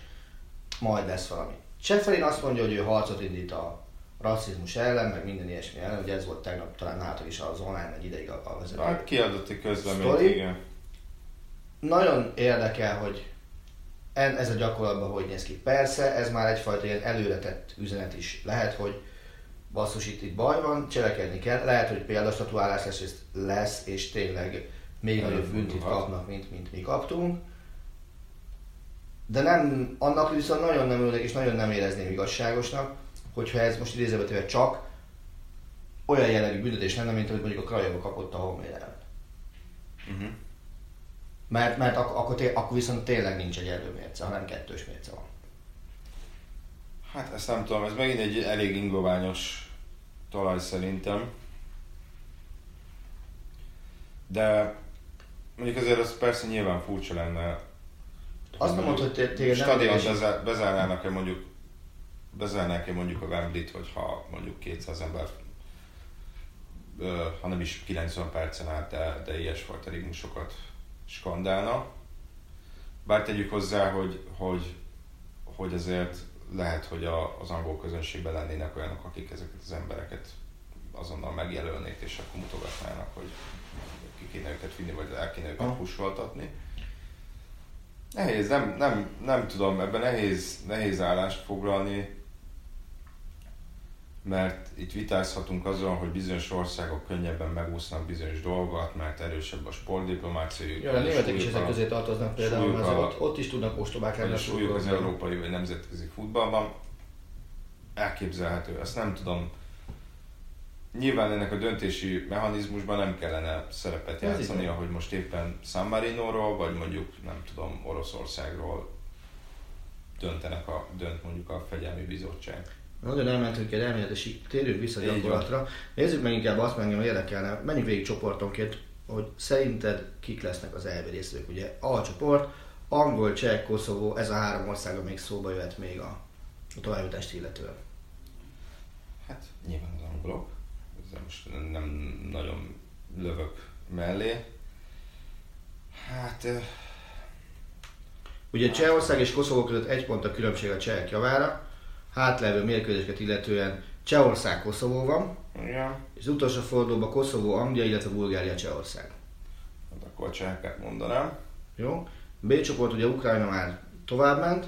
Speaker 2: majd lesz valami. Cseferin azt mondja, hogy ő harcot indít a rasszizmus ellen, meg minden ilyesmi ellen, hogy ez volt tegnap talán nálatok is az online egy ideig a, vezető.
Speaker 1: Hát kiadott egy közleményt, igen
Speaker 2: nagyon érdekel, hogy ez a gyakorlatban hogy néz ki. Persze, ez már egyfajta ilyen előretett üzenet is lehet, hogy basszus itt, itt baj van, cselekedni kell. Lehet, hogy példastatuálás lesz, lesz és tényleg még nagyobb büntit kapnak, mint, mint mi kaptunk. De nem, annak viszont nagyon nem örülök és nagyon nem érezném igazságosnak, hogyha ez most idézőben csak olyan jellegű büntetés lenne, mint amit mondjuk a Krajova kapott a Holmér uh-huh. Mert, mert ak- akkor, té- akkor viszont tényleg nincs egy előmérce, hanem kettős mérce van.
Speaker 1: Hát ezt nem tudom, ez megint egy elég ingoványos talaj szerintem. De mondjuk azért az persze nyilván furcsa lenne.
Speaker 2: Azt nem mondod, hogy téged
Speaker 1: stadion bezár, bezárnának-e mondjuk bezárnák-e mondjuk a Wembley-t, hogyha mondjuk 200 ember ha nem is 90 percen át, de, de ilyesfajta rigmusokat skandálna. Bár tegyük hozzá, hogy, hogy, hogy azért lehet, hogy a, az angol közönségben lennének olyanok, akik ezeket az embereket azonnal megjelölnék, és akkor mutogatnának, hogy ki kéne őket vinni, vagy el kéne őket pusoltatni. Nehéz, nem, nem, nem tudom, ebben nehéz, nehéz állást foglalni mert itt vitázhatunk azon, hogy bizonyos országok könnyebben megúsznak bizonyos dolgokat, mert erősebb a sportdiplomáciájuk.
Speaker 2: Ja, a németek is ezek közé tartoznak például, mert ott, ott is tudnak ostobák lenni.
Speaker 1: A súlyuk az európai vagy nemzetközi futballban. elképzelhető. Ezt nem tudom. Nyilván ennek a döntési mechanizmusban nem kellene szerepet játszani, ahogy most éppen San Marino-ról, vagy mondjuk nem tudom, Oroszországról döntenek a, dönt mondjuk a fegyelmi bizottság.
Speaker 2: Nagyon elmentünk egy elméletes, térjünk vissza a gyakorlatra. Nézzük meg inkább azt, engem érdekelne, menjünk végig csoportonként, hogy szerinted kik lesznek az elvi részvők. Ugye A csoport, Angol, Cseh, Koszovó, ez a három ország, még szóba jöhet még a, a továbbjutást illetően.
Speaker 1: Hát nyilván az angolok, most nem nagyon lövök mellé. Hát
Speaker 2: Ugye Csehország és Koszovó között egy pont a különbség a csehek javára, hátlevő mérkőzéseket illetően Csehország, Koszovó van,
Speaker 1: igen,
Speaker 2: és az utolsó fordulóban Koszovó, Anglia, illetve Bulgária, Csehország.
Speaker 1: hát akkor a cseheket mondanám.
Speaker 2: Jó? B csoport ugye Ukrajna már továbbment,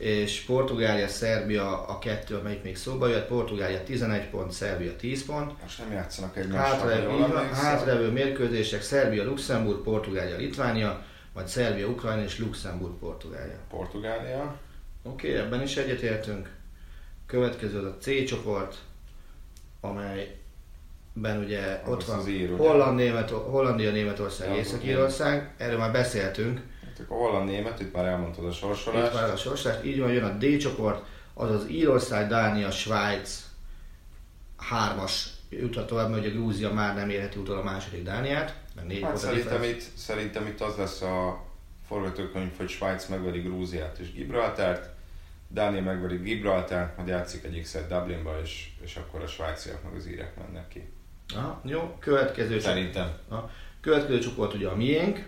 Speaker 2: és Portugália, Szerbia a kettő, amelyik még szóba jött. Portugália 11 pont, Szerbia 10 pont.
Speaker 1: Most nem játszanak egymással,
Speaker 2: Hátrevő, hátrevő mérkőzések Szerbia, Luxemburg, Portugália, Litvánia, vagy Szerbia, Ukrajna és Luxemburg, Portugália.
Speaker 1: Portugália.
Speaker 2: Oké, okay, ebben is egyetértünk. Következő az a C csoport, amelyben ugye
Speaker 1: Az
Speaker 2: ott van
Speaker 1: az ír?
Speaker 2: Holland, Német, Hollandia, Németország, Észak-Írország. Erről már beszéltünk.
Speaker 1: Hát akkor holland német, itt már elmondtad a
Speaker 2: Itt
Speaker 1: sorsolást.
Speaker 2: már a sorsás. Így van, jön a D csoport, azaz Írország, Dánia, Svájc, hármas juthat tovább, mert ugye Grúzia már nem érheti utol a második Dániát, mert négy
Speaker 1: Hát
Speaker 2: a
Speaker 1: szerintem itt, szerintem itt az lesz a forgatókönyv, hogy Svájc megveri Grúziát és Gibraltárt, Dánia megveri Gibraltárt, majd játszik egy x Dublinba, és, és akkor a svájciak meg az írek mennek ki.
Speaker 2: Aha, jó, következő csoport.
Speaker 1: Szerintem.
Speaker 2: A következő csoport ugye a miénk.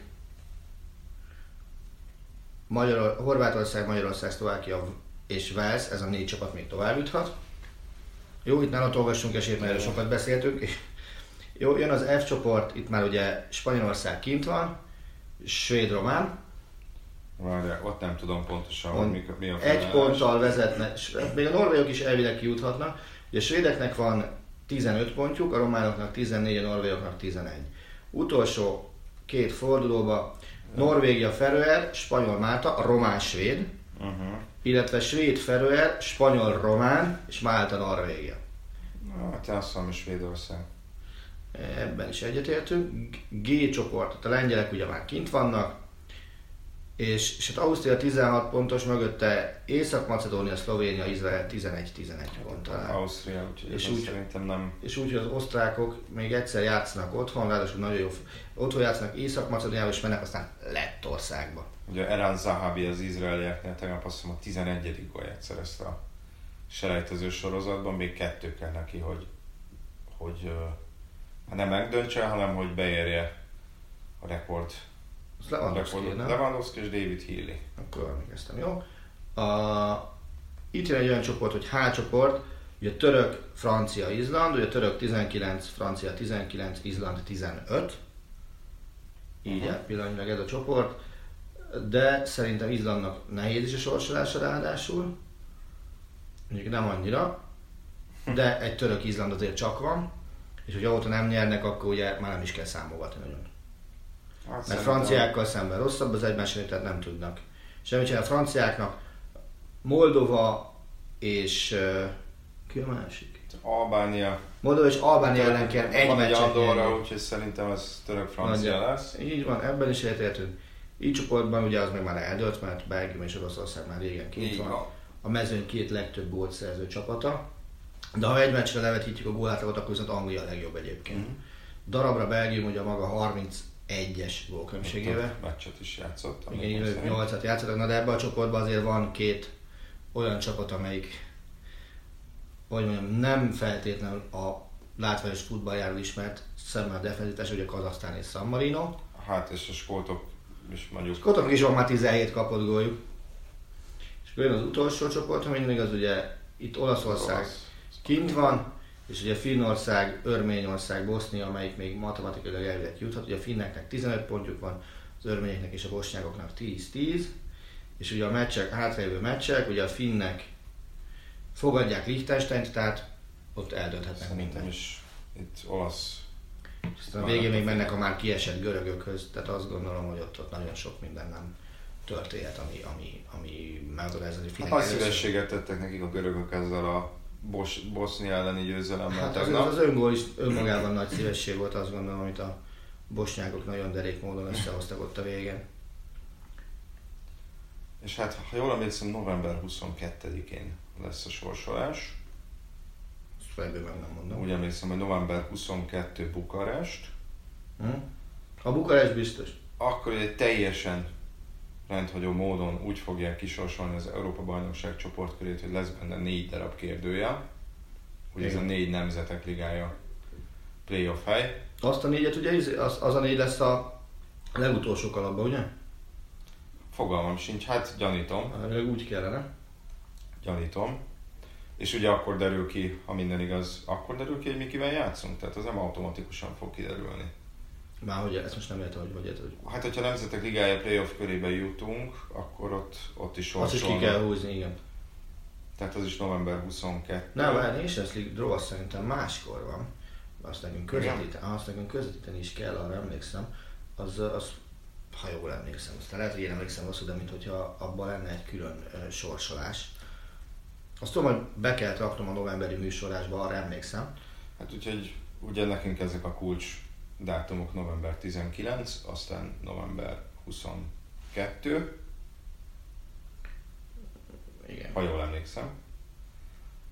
Speaker 2: Magyar, Horvátország, Magyarország, Szlovákia és Wales, ez a négy csapat még tovább juthat. Jó, itt nála olvassunk esélyt, mert erről sokat beszéltünk. És jó, jön az F csoport, itt már ugye Spanyolország kint van, Svéd-Román,
Speaker 1: Várjál, ott nem tudom pontosan, hogy
Speaker 2: On-
Speaker 1: mi, mi a
Speaker 2: egy
Speaker 1: felállás.
Speaker 2: ponttal vezetne, s- még a norvégok is elvileg kijuthatnak. Ugye a svédeknek van 15 pontjuk, a románoknak 14, a norvégoknak 11. Utolsó két fordulóba Norvégia Feröer, Spanyol Málta, román svéd,
Speaker 1: Uh-huh.
Speaker 2: illetve svéd Feröer, spanyol román és Málta Norvégia.
Speaker 1: Na, hát én azt hogy Svédország.
Speaker 2: Ebben is egyetértünk. G csoport, tehát a lengyelek ugye már kint vannak, és, és hát Ausztria 16 pontos, mögötte Észak-Macedónia, Szlovénia, Izrael 11-11 ponttal. áll.
Speaker 1: Ausztria, úgyhogy
Speaker 2: És úgy-
Speaker 1: szerintem nem...
Speaker 2: És úgy, hogy az osztrákok még egyszer játszanak otthon, ráadásul nagyon jó. Otthon játszanak Észak-Macedóniába, és mennek aztán Lettországba.
Speaker 1: Ugye Eran Zahabi az izraelieknél tegnap azt hiszem a 11. gólját szerezte a selejtező sorozatban, még kettő kell neki, hogy, hogy hát nem megdöntse, hanem hogy beérje a rekord.
Speaker 2: Lewandowski, nem?
Speaker 1: Lewandowski és David Healy.
Speaker 2: Akkor emlékeztem, jó? A, itt jön egy olyan csoport, hogy H csoport, ugye török, francia, Izland, ugye török 19, francia 19, Izland 15. Így uh-huh. pillanatnyi meg ez a csoport. De szerintem Izlandnak nehéz is a sorsolása ráadásul. Mondjuk nem annyira. De egy török Izland azért csak van. És hogy ahol nem nyernek, akkor ugye már nem is kell számolgatni nagyon.
Speaker 1: Azt
Speaker 2: mert franciákkal szemben rosszabb az egymás tehát nem tudnak. Semmit sem a franciáknak Moldova és uh, ki a másik?
Speaker 1: Albánia.
Speaker 2: Moldova és Albánia ellen kell egy
Speaker 1: Van egy Andorra, úgyhogy szerintem ez török
Speaker 2: francia
Speaker 1: lesz.
Speaker 2: Így van, ebben is egyetértünk. Így csoportban ugye az meg már eldőlt, mert Belgium és Oroszország már régen kint van.
Speaker 1: van.
Speaker 2: A mezőn két legtöbb gólt szerző csapata. De ha egy meccsre levetítjük a gólátlagot, akkor viszont Anglia a legjobb egyébként.
Speaker 1: Mm-hmm.
Speaker 2: Darabra Belgium ugye maga 30 egyes
Speaker 1: gólkülönbségével. Meccset is játszott.
Speaker 2: Igen, ők nyolcat játszottak, na de ebben a csoportban azért van két olyan csapat, amelyik hogy mondjam, nem feltétlenül a látványos futballjáról ismert szemmel defenzitás, ugye Kazasztán és San Marino.
Speaker 1: Hát és a skótok is mondjuk...
Speaker 2: Skótok is van már 17 kapott góljuk. És jön az utolsó csoport, ha még az ugye itt Olaszország
Speaker 1: Olasz.
Speaker 2: kint van, és ugye Finnország, Örményország, Bosznia, amelyik még matematikailag elvileg juthat. Ugye a finneknek 15 pontjuk van, az örményeknek és a bosnyákoknak 10-10. És ugye a meccsek, hátralévő meccsek, ugye a finnek fogadják Liechtensteint, tehát ott eldönthetnek mindent.
Speaker 1: is itt olasz
Speaker 2: Aztán a végén még mennek a már kiesett görögökhöz, tehát azt gondolom, hogy ott, ott nagyon sok minden nem történet, ami, ami, ami megmagyarázni
Speaker 1: Hát nagy szívességet tettek nekik a görögök ezzel a Bos, Bosznia elleni győzelemmel
Speaker 2: Hát az,
Speaker 1: tegnap.
Speaker 2: az öngól is önmagában nagy szívesség volt, azt gondolom, amit a bosnyákok nagyon derék módon összehoztak ott a végén.
Speaker 1: És hát, ha jól emlékszem, november 22-én lesz a sorsolás.
Speaker 2: Ezt fejből meg nem mondom.
Speaker 1: Úgy emlékszem, hogy november 22 Bukarest.
Speaker 2: Hm? A Bukarest biztos.
Speaker 1: Akkor egy teljesen rendhagyó módon úgy fogják kisorsolni az Európa Bajnokság csoportkörét, hogy lesz benne négy darab kérdője. Ugye ez a négy nemzetek ligája playoff hely.
Speaker 2: Azt a négyet ugye, az, az a négy lesz a legutolsó kalapba, ugye?
Speaker 1: Fogalmam sincs, hát gyanítom,
Speaker 2: Elvileg úgy kellene.
Speaker 1: gyanítom. És ugye akkor derül ki, ha minden igaz, akkor derül ki, hogy mi kivel játszunk. Tehát az nem automatikusan fog kiderülni.
Speaker 2: Már hogy ezt most nem értem, hogy vagy hogy
Speaker 1: Hát, hogyha Nemzetek Ligája playoff körébe jutunk, akkor ott, ott is
Speaker 2: azt is ki
Speaker 1: sorsolnak.
Speaker 2: kell húzni, igen.
Speaker 1: Tehát az is november 22.
Speaker 2: Nem, a Nations League Draw szerintem máskor van. Azt nekünk, közvetíteni, azt nekünk közvetíteni is kell, arra emlékszem. Az, az ha jól emlékszem, aztán lehet, hogy én emlékszem rosszul, de mintha abban lenne egy külön ö, sorsolás. Azt tudom, hogy be kellett raknom a novemberi műsorásba, arra emlékszem.
Speaker 1: Hát úgyhogy ugye nekünk ezek a kulcs dátumok november 19, aztán november 22,
Speaker 2: Igen.
Speaker 1: ha jól emlékszem.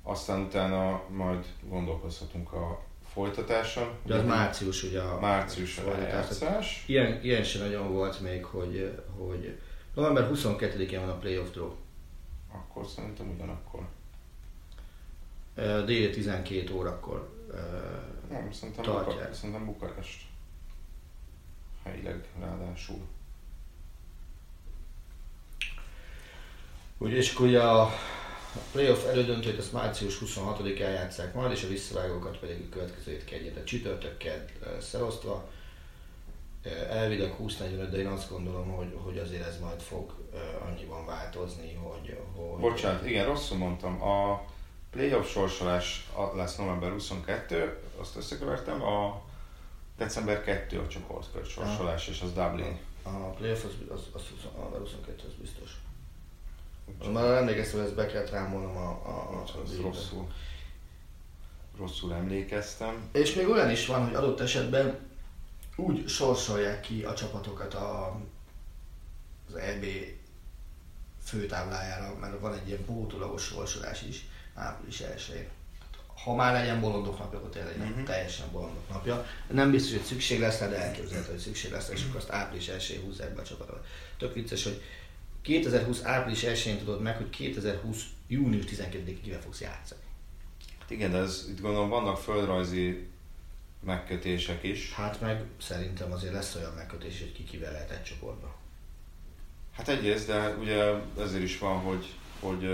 Speaker 1: Aztán utána majd gondolkozhatunk a folytatáson.
Speaker 2: De az március ugye a
Speaker 1: Március a rájátszás.
Speaker 2: Ilyen, ilyen sem nagyon volt még, hogy, hogy november 22-én van a playoff draw.
Speaker 1: Akkor szerintem ugyanakkor.
Speaker 2: Ö, Déli 12 órakor.
Speaker 1: Nem, szerintem. Buka, szerintem Bukarest. Helyileg ráadásul.
Speaker 2: Ugye, és akkor ugye a playoff elődöntőt ezt március 26-án játszák majd, és a visszavágókat pedig a következő hét kedjét, a csütörtökkel szelosztva. Elvileg 20-45, de én azt gondolom, hogy, hogy azért ez majd fog annyiban változni, hogy... hogy
Speaker 1: Bocsánat, igen, rosszul mondtam. A playoff sorsolás a- lesz november 22, azt összekevertem, a december 2 a csoportkör sorsolás, és az Dublin.
Speaker 2: A playoff az, az, az, az, a 22 az biztos. Már emlékeztem, hogy ezt be kellett rámolnom a, a, a,
Speaker 1: rosszul, rosszul emlékeztem.
Speaker 2: És még olyan is van, hogy adott esetben úgy sorsolják ki a csapatokat a, az EB főtáblájára, mert van egy ilyen pótolagos sorsolás is április 1 Ha már legyen bolondok napja, akkor tényleg legyen
Speaker 1: Mhm.
Speaker 2: teljesen bolondok napja. Nem biztos, hogy szükség lesz de elképzelhető, hogy szükség lesz, és akkor azt április 1 húzzák be a csapatokat. Tök vicces, hogy 2020 április 1-én tudod meg, hogy 2020 június 12-ig kivel fogsz játszani.
Speaker 1: Hát igen, de ez, itt gondolom vannak földrajzi megkötések is.
Speaker 2: Hát meg szerintem azért lesz olyan megkötés, hogy ki kivel lehet egy csoportba.
Speaker 1: Hát egyrészt, de ugye ezért is van, hogy, hogy,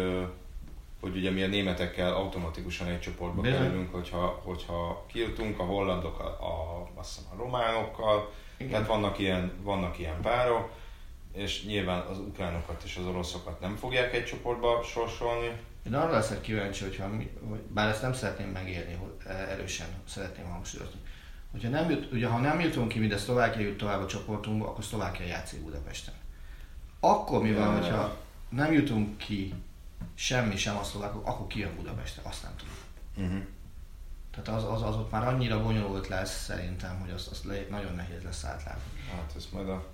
Speaker 1: hogy ugye mi a németekkel automatikusan egy csoportba
Speaker 2: Bizony.
Speaker 1: kerülünk, hogyha, hogyha kijutunk, a hollandok a, a, azt hiszem a románokkal,
Speaker 2: Igen.
Speaker 1: tehát vannak ilyen, vannak ilyen párok, és nyilván az ukránokat és az oroszokat nem fogják egy csoportba sorsolni.
Speaker 2: Én arra leszek kíváncsi, hogyha mi, hogy, bár ezt nem szeretném megérni, hogy erősen szeretném hangsúlyozni. Hogyha nem jut, ugye, ha nem jutunk ki, de Szlovákia jut tovább a csoportunkba, akkor Szlovákia játszik Budapesten. Akkor mi van,
Speaker 1: Ja.
Speaker 2: hogyha nem jutunk ki semmi sem a szlovákok, akkor ki jön Budapestre, azt nem tudom.
Speaker 1: Uh-huh.
Speaker 2: Tehát az, az, az ott már annyira bonyolult lesz szerintem, hogy azt, azt le, nagyon nehéz lesz átlátni.
Speaker 1: Hát ez majd a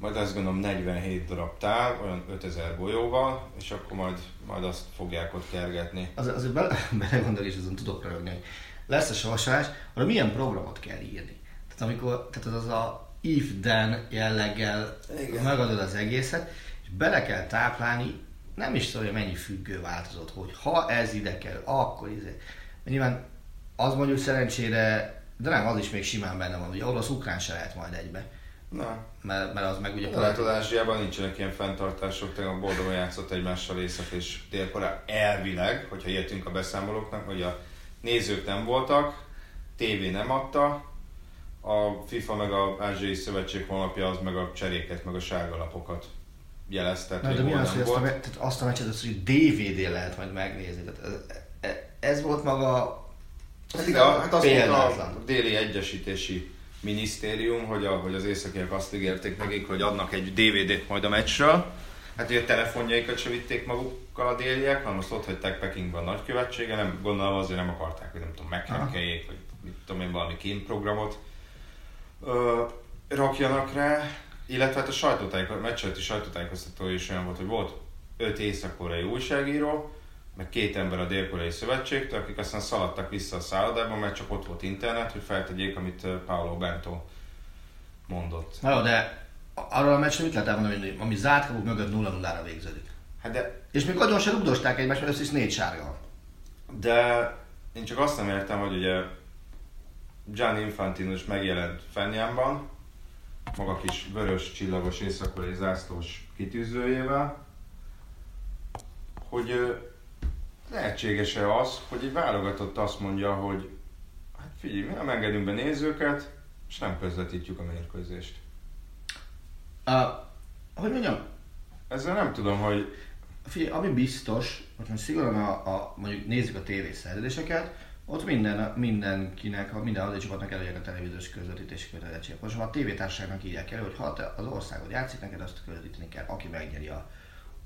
Speaker 1: majd azt gondolom 47 darab tál, olyan 5000 golyóval, és akkor majd, majd azt fogják ott kergetni.
Speaker 2: Az, azért bele, [laughs] belegondol és azon tudok rögni, hogy lesz a sorsolás, arra milyen programot kell írni. Tehát amikor, tehát az, az a if-then jelleggel megadod az egészet, és bele kell táplálni, nem is tudom, hogy mennyi függő változott, hogy ha ez ide kell, akkor izé. Nyilván az mondjuk szerencsére, de nem, az is még simán benne van, hogy orosz-ukrán se lehet majd egybe.
Speaker 1: Na,
Speaker 2: Mert, mert az meg ugye
Speaker 1: Lehet, az Ázsiában nincsenek ilyen fenntartások, tegnap boldogan játszott egymással Észak és Dél-Korea. Elvileg, hogyha értünk a beszámolóknak, hogy a nézők nem voltak, tévé nem adta, a FIFA meg a Ázsiai Szövetség honlapja az meg a cseréket, meg a sárga lapokat jelezte,
Speaker 2: Na, de mi az, hogy azt a, me- tehát azt a meccset, azt, hogy DVD lehet majd megnézni. Tehát ez, ez, ez volt maga
Speaker 1: Hát igen, hát azt mondta a déli egyesítési minisztérium, hogy, a, hogy az északiak azt ígérték nekik, hogy adnak egy DVD-t majd a meccsről. Hát ugye a telefonjaikat se vitték magukkal a déliek, hanem azt ott hagyták Pekingben a nagykövetsége, nem, gondolom azért nem akarták, hogy nem tudom, meghekkeljék, vagy mit tudom én, valami kínprogramot ö, rakjanak rá, illetve hát a sajtótájékoztató, meccseleti sajtótájékoztató is olyan volt, hogy volt öt észak-koreai újságíró, meg két ember a dél-koreai szövetségtől, akik aztán szaladtak vissza a szállodába, mert csak ott volt internet, hogy feltegyék, amit Paolo Bento mondott.
Speaker 2: Na jó, de arról a meccsről mit lehet elmondani, hogy ami zárt kapuk mögött 0-0-ra végződik.
Speaker 1: Hát de,
Speaker 2: És még agyon se rugdosták egymást, mert össze is négy sárga.
Speaker 1: de én csak azt nem értem, hogy ugye Gianni Infantino is megjelent Fenyámban, maga kis vörös csillagos észak zászlós kitűzőjével, hogy lehetséges-e az, hogy egy válogatott azt mondja, hogy hát figyelj, mi nem engedünk be nézőket, és nem közvetítjük a mérkőzést.
Speaker 2: Uh, hogy mondjam,
Speaker 1: Ezzel nem tudom, hogy
Speaker 2: Figyelj, ami biztos, hogy most szigorúan a, a, mondjuk nézzük a tévés szerződéseket, ott minden, mindenkinek, minden hazai csapatnak előjön a televíziós közvetítési kötelezettség. Most ha a tévétársaságnak írják elő, hogy ha te az országod játszik, neked azt közvetíteni kell, aki megnyeri a,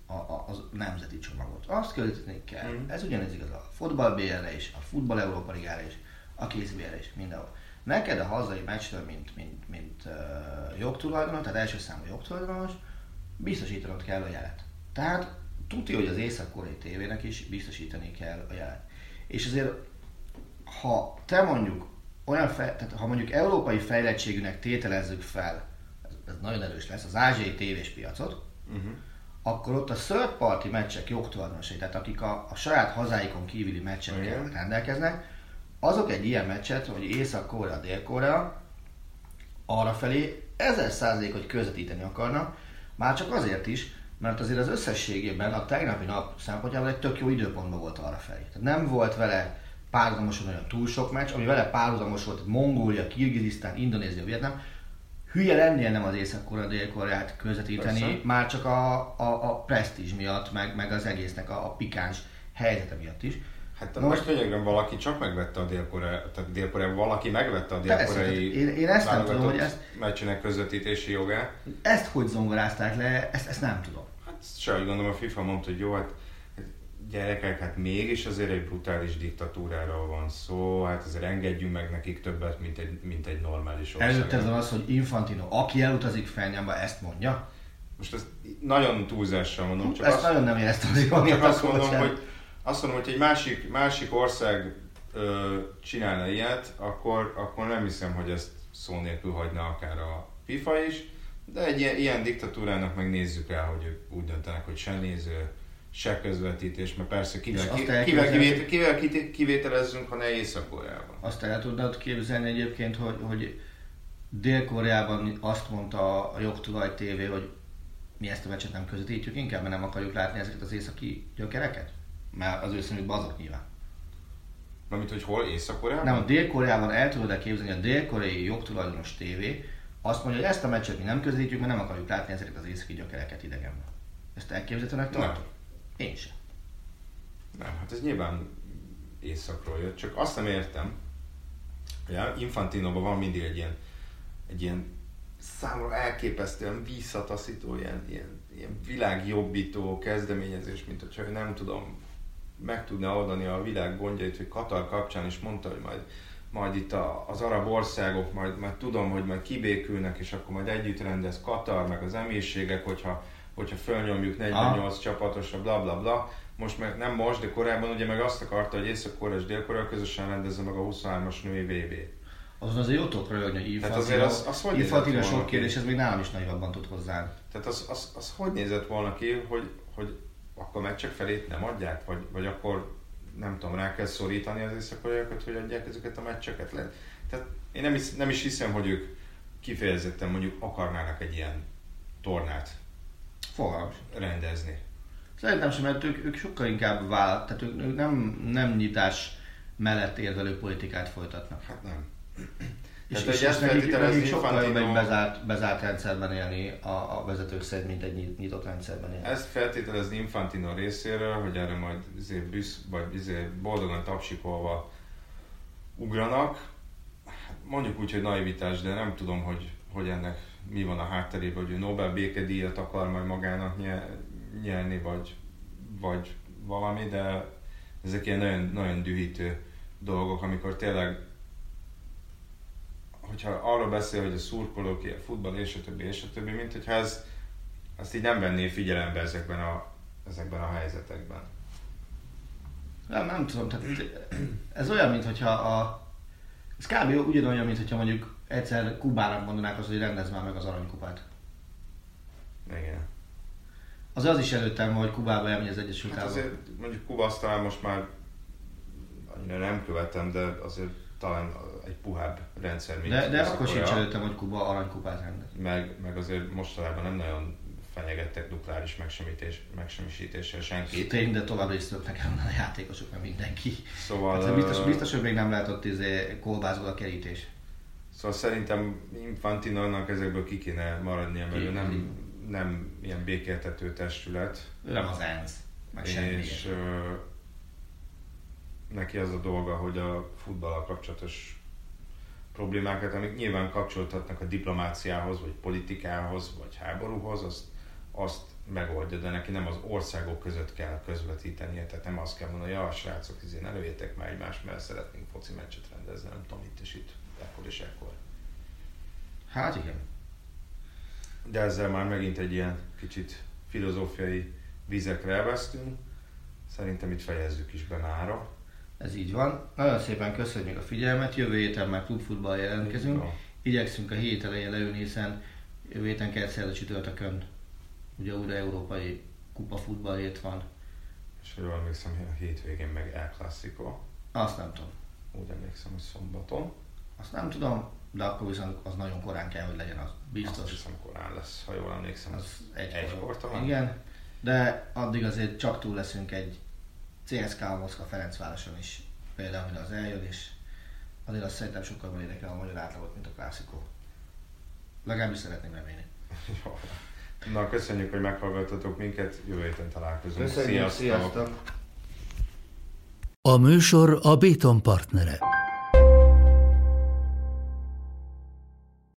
Speaker 2: a, a, az nemzeti csomagot. Azt közvetíteni kell. Mm. Ez ugyanez igaz a futball BL-re is, a futball Európa Ligára is, a kézbélre is, mindenhol. Neked a hazai meccsről, mint, mint, mint uh, jogtulajdonos, tehát első számú jogtulajdonos, biztosítanod kell a jelet. Tehát tudja, hogy az észak-koreai tévének is biztosítani kell a jelet. És azért, ha te mondjuk olyan, fe, tehát ha mondjuk európai fejlettségűnek tételezzük fel, ez, ez nagyon erős lesz, az ázsiai tévés piacot, uh-huh. akkor ott a third party meccsek jogtulajdonosai, tehát akik a, a saját hazáikon kívüli meccsekkel
Speaker 1: Igen.
Speaker 2: rendelkeznek, azok egy ilyen meccset, hogy Észak-Korea, Dél-Korea, arra felé ezer százalék, hogy közvetíteni akarnak, már csak azért is, mert azért az összességében a tegnapi nap szempontjából egy tök jó időpontban volt arra felé. Tehát nem volt vele párhuzamosan olyan túl sok meccs, ami vele párhuzamos volt Mongólia, Kirgizisztán, Indonézia, Vietnám. Hülye lennél nem az észak dél-koreát közvetíteni,
Speaker 1: Persze.
Speaker 2: már csak a, a, a presztízs miatt, meg, meg az egésznek a, a pikáns helyzete miatt is.
Speaker 1: Hát most lényegében valaki csak megvette a dél-korea, tehát dél valaki megvette a dél-koreai
Speaker 2: tehát én- én ezt nem tudom, hogy ezt-
Speaker 1: meccsének közvetítési jogát.
Speaker 2: Ezt hogy zongorázták le, ezt, ezt nem tudom.
Speaker 1: Hát se gondolom, a FIFA mondta, hogy jó, hát gyerekek, hát mégis azért egy brutális diktatúráról van szó, hát azért engedjünk meg nekik többet, mint egy, mint egy normális ország.
Speaker 2: Előtte az, hogy Infantino, aki elutazik Fenyámba, ezt mondja.
Speaker 1: Most ezt nagyon túlzással mondom, csak
Speaker 2: ezt
Speaker 1: azt,
Speaker 2: nagyon nem éreztem
Speaker 1: csak azt
Speaker 2: akkor
Speaker 1: mondom,
Speaker 2: sem.
Speaker 1: hogy azt mondom, hogy egy másik, másik ország ö, csinálna ilyet, akkor, akkor nem hiszem, hogy ezt szó nélkül hagyna akár a FIFA is, de egy ilyen, ilyen diktatúrának megnézzük el, hogy ők úgy döntenek, hogy se néző, se közvetítés, mert persze kivel, kivel, kivétel, kivel kit- kivételezzünk, ha ne Észak-Koreában.
Speaker 2: Azt el tudnád képzelni egyébként, hogy, hogy Dél-Koreában azt mondta a jogtulaj TV, hogy mi ezt a meccset nem közvetítjük inkább, mert nem akarjuk látni ezeket az északi gyökereket? Mert az ő szemükben azok nyilván.
Speaker 1: Mármint, hogy hol? Észak-Koreában?
Speaker 2: Nem, Dél-Koreában el tudod képzelni, a dél-koreai jogtulajdonos TV azt mondja, hogy ezt a meccset mi nem közvetítjük, mert nem akarjuk látni ezeket az északi gyökereket idegenben. Ezt elképzelhetőnek tartod? Én sem.
Speaker 1: Nem, hát ez nyilván északról jött, csak azt nem értem, hogy a Infantinoban van mindig egy ilyen, egy ilyen számomra elképesztően visszataszító, ilyen, ilyen, ilyen világjobbító kezdeményezés, mint hogyha nem tudom, meg tudna oldani a világ gondjait, hogy Katar kapcsán is mondta, hogy majd, majd itt a, az arab országok, majd, majd tudom, hogy majd kibékülnek, és akkor majd együtt rendez Katar, meg az emírségek, hogyha, hogyha fölnyomjuk 48 csapatosra, bla bla bla. Most meg nem most, de korábban ugye meg azt akarta, hogy Észak-Korea és Dél-Korea közösen rendezze meg a 23-as női VB-t.
Speaker 2: Azon azért jó tudok rögni, hogy Infantino,
Speaker 1: azért az- az hogy
Speaker 2: Infantino sok kérdés, ez még nálam is nagyobban tud hozzá.
Speaker 1: Tehát az, az, az hogy nézett volna ki, hogy, hogy akkor meccsek felét nem adják, vagy, vagy akkor nem tudom, rá kell szorítani az észak hogy adják ezeket a meccseket le. Tehát én nem is, nem is hiszem, hogy ők kifejezetten mondjuk akarnának egy ilyen tornát
Speaker 2: Fogalmas.
Speaker 1: rendezni.
Speaker 2: Szerintem sem, mert ők, ők sokkal inkább vált, tehát ők, ők nem, nem nyitás mellett érvelő politikát folytatnak.
Speaker 1: Hát nem.
Speaker 2: És,
Speaker 1: Tehát,
Speaker 2: és,
Speaker 1: hogy
Speaker 2: és
Speaker 1: ezt
Speaker 2: nekik, nekik sokkal jobb egy bezárt, bezárt rendszerben élni a, a vezetők szerint, mint egy nyit- nyitott rendszerben élni.
Speaker 1: Ezt feltételezni Infantino részéről, hogy erre majd izé büsz, vagy izé boldogan tapsikolva ugranak. Hát mondjuk úgy, hogy naivitás, de nem tudom, hogy, hogy ennek mi van a hátterében, hogy ő Nobel békedíjat akar majd magának nyerni, vagy, vagy valami, de ezek ilyen nagyon, nagyon dühítő dolgok, amikor tényleg hogyha arról beszél, hogy a szurkolók, a futball és a többi, és a többi, mint hogyha ez, ezt így nem venné figyelembe ezekben a, ezekben a helyzetekben.
Speaker 2: Nem, nem tudom, tehát ez olyan, mintha a... Ez kb. ugyanolyan, mintha mondjuk egyszer Kubának mondanák azt, hogy rendez már meg az aranykupát.
Speaker 1: Igen.
Speaker 2: Az az is előttem, hogy Kubába elmegy az Egyesült
Speaker 1: hát azért mondjuk Kuba azt talán most már annyira nem követem, de azért talán egy puhább rendszer, mint
Speaker 2: De, de akkor sincs előttem, hogy Kuba aranykupát rendez.
Speaker 1: Meg, meg azért mostanában nem nagyon fenyegettek nukleáris megsemmités, megsemmisítéssel senkit.
Speaker 2: Tény, de továbbra is szoktak el a játékosok, mert mindenki.
Speaker 1: Szóval...
Speaker 2: Hát, biztos, biztos, hogy még nem látott izé, kolbászból a kerítés.
Speaker 1: Szóval szerintem Infantinónak ezekből ki kéne maradnia, mert ő nem, nem ilyen békéltető testület.
Speaker 2: Nem az ENSZ, meg
Speaker 1: És ö, neki az a dolga, hogy a futballal kapcsolatos problémákat, amik nyilván kapcsolódhatnak a diplomáciához, vagy politikához, vagy háborúhoz, azt, azt megoldja, de neki nem az országok között kell közvetítenie, tehát nem azt kell mondani, hogy ja, srácok, izén előjétek már egymás, mert szeretnénk foci meccset rendezni, nem tudom, itt és itt, ekkor és ekkor.
Speaker 2: Hát igen.
Speaker 1: De ezzel már megint egy ilyen kicsit filozófiai vizekre elvesztünk. Szerintem itt fejezzük is be mára.
Speaker 2: Ez így van. Nagyon szépen köszönjük a figyelmet. Jövő héten már klubfutball jelentkezünk. Igyekszünk a hét elején leülni, hiszen jövő héten kell csütörtökön ugye újra európai kupa futball hét van.
Speaker 1: És jól emlékszem, a hétvégén meg El Clasico.
Speaker 2: Azt nem tudom.
Speaker 1: Úgy emlékszem, hogy szombaton.
Speaker 2: Azt nem tudom, de akkor viszont az nagyon korán kell, hogy legyen, az biztos. Azt
Speaker 1: hiszem korán lesz, ha jól emlékszem. Az egy, egy
Speaker 2: talán. Igen, de addig azért csak túl leszünk egy CSK Moszkva Ferencvároson is például, mire az eljön, és azért azt szerintem sokkal jobban érdekel a magyar átlagot, mint a klasszikó. Legalábbis szeretném remélni.
Speaker 1: Na, köszönjük, hogy meghallgattatok minket, jövő héten találkozunk.
Speaker 2: Köszönjük, sziasztok! sziasztok.
Speaker 4: A műsor a Béton partnere.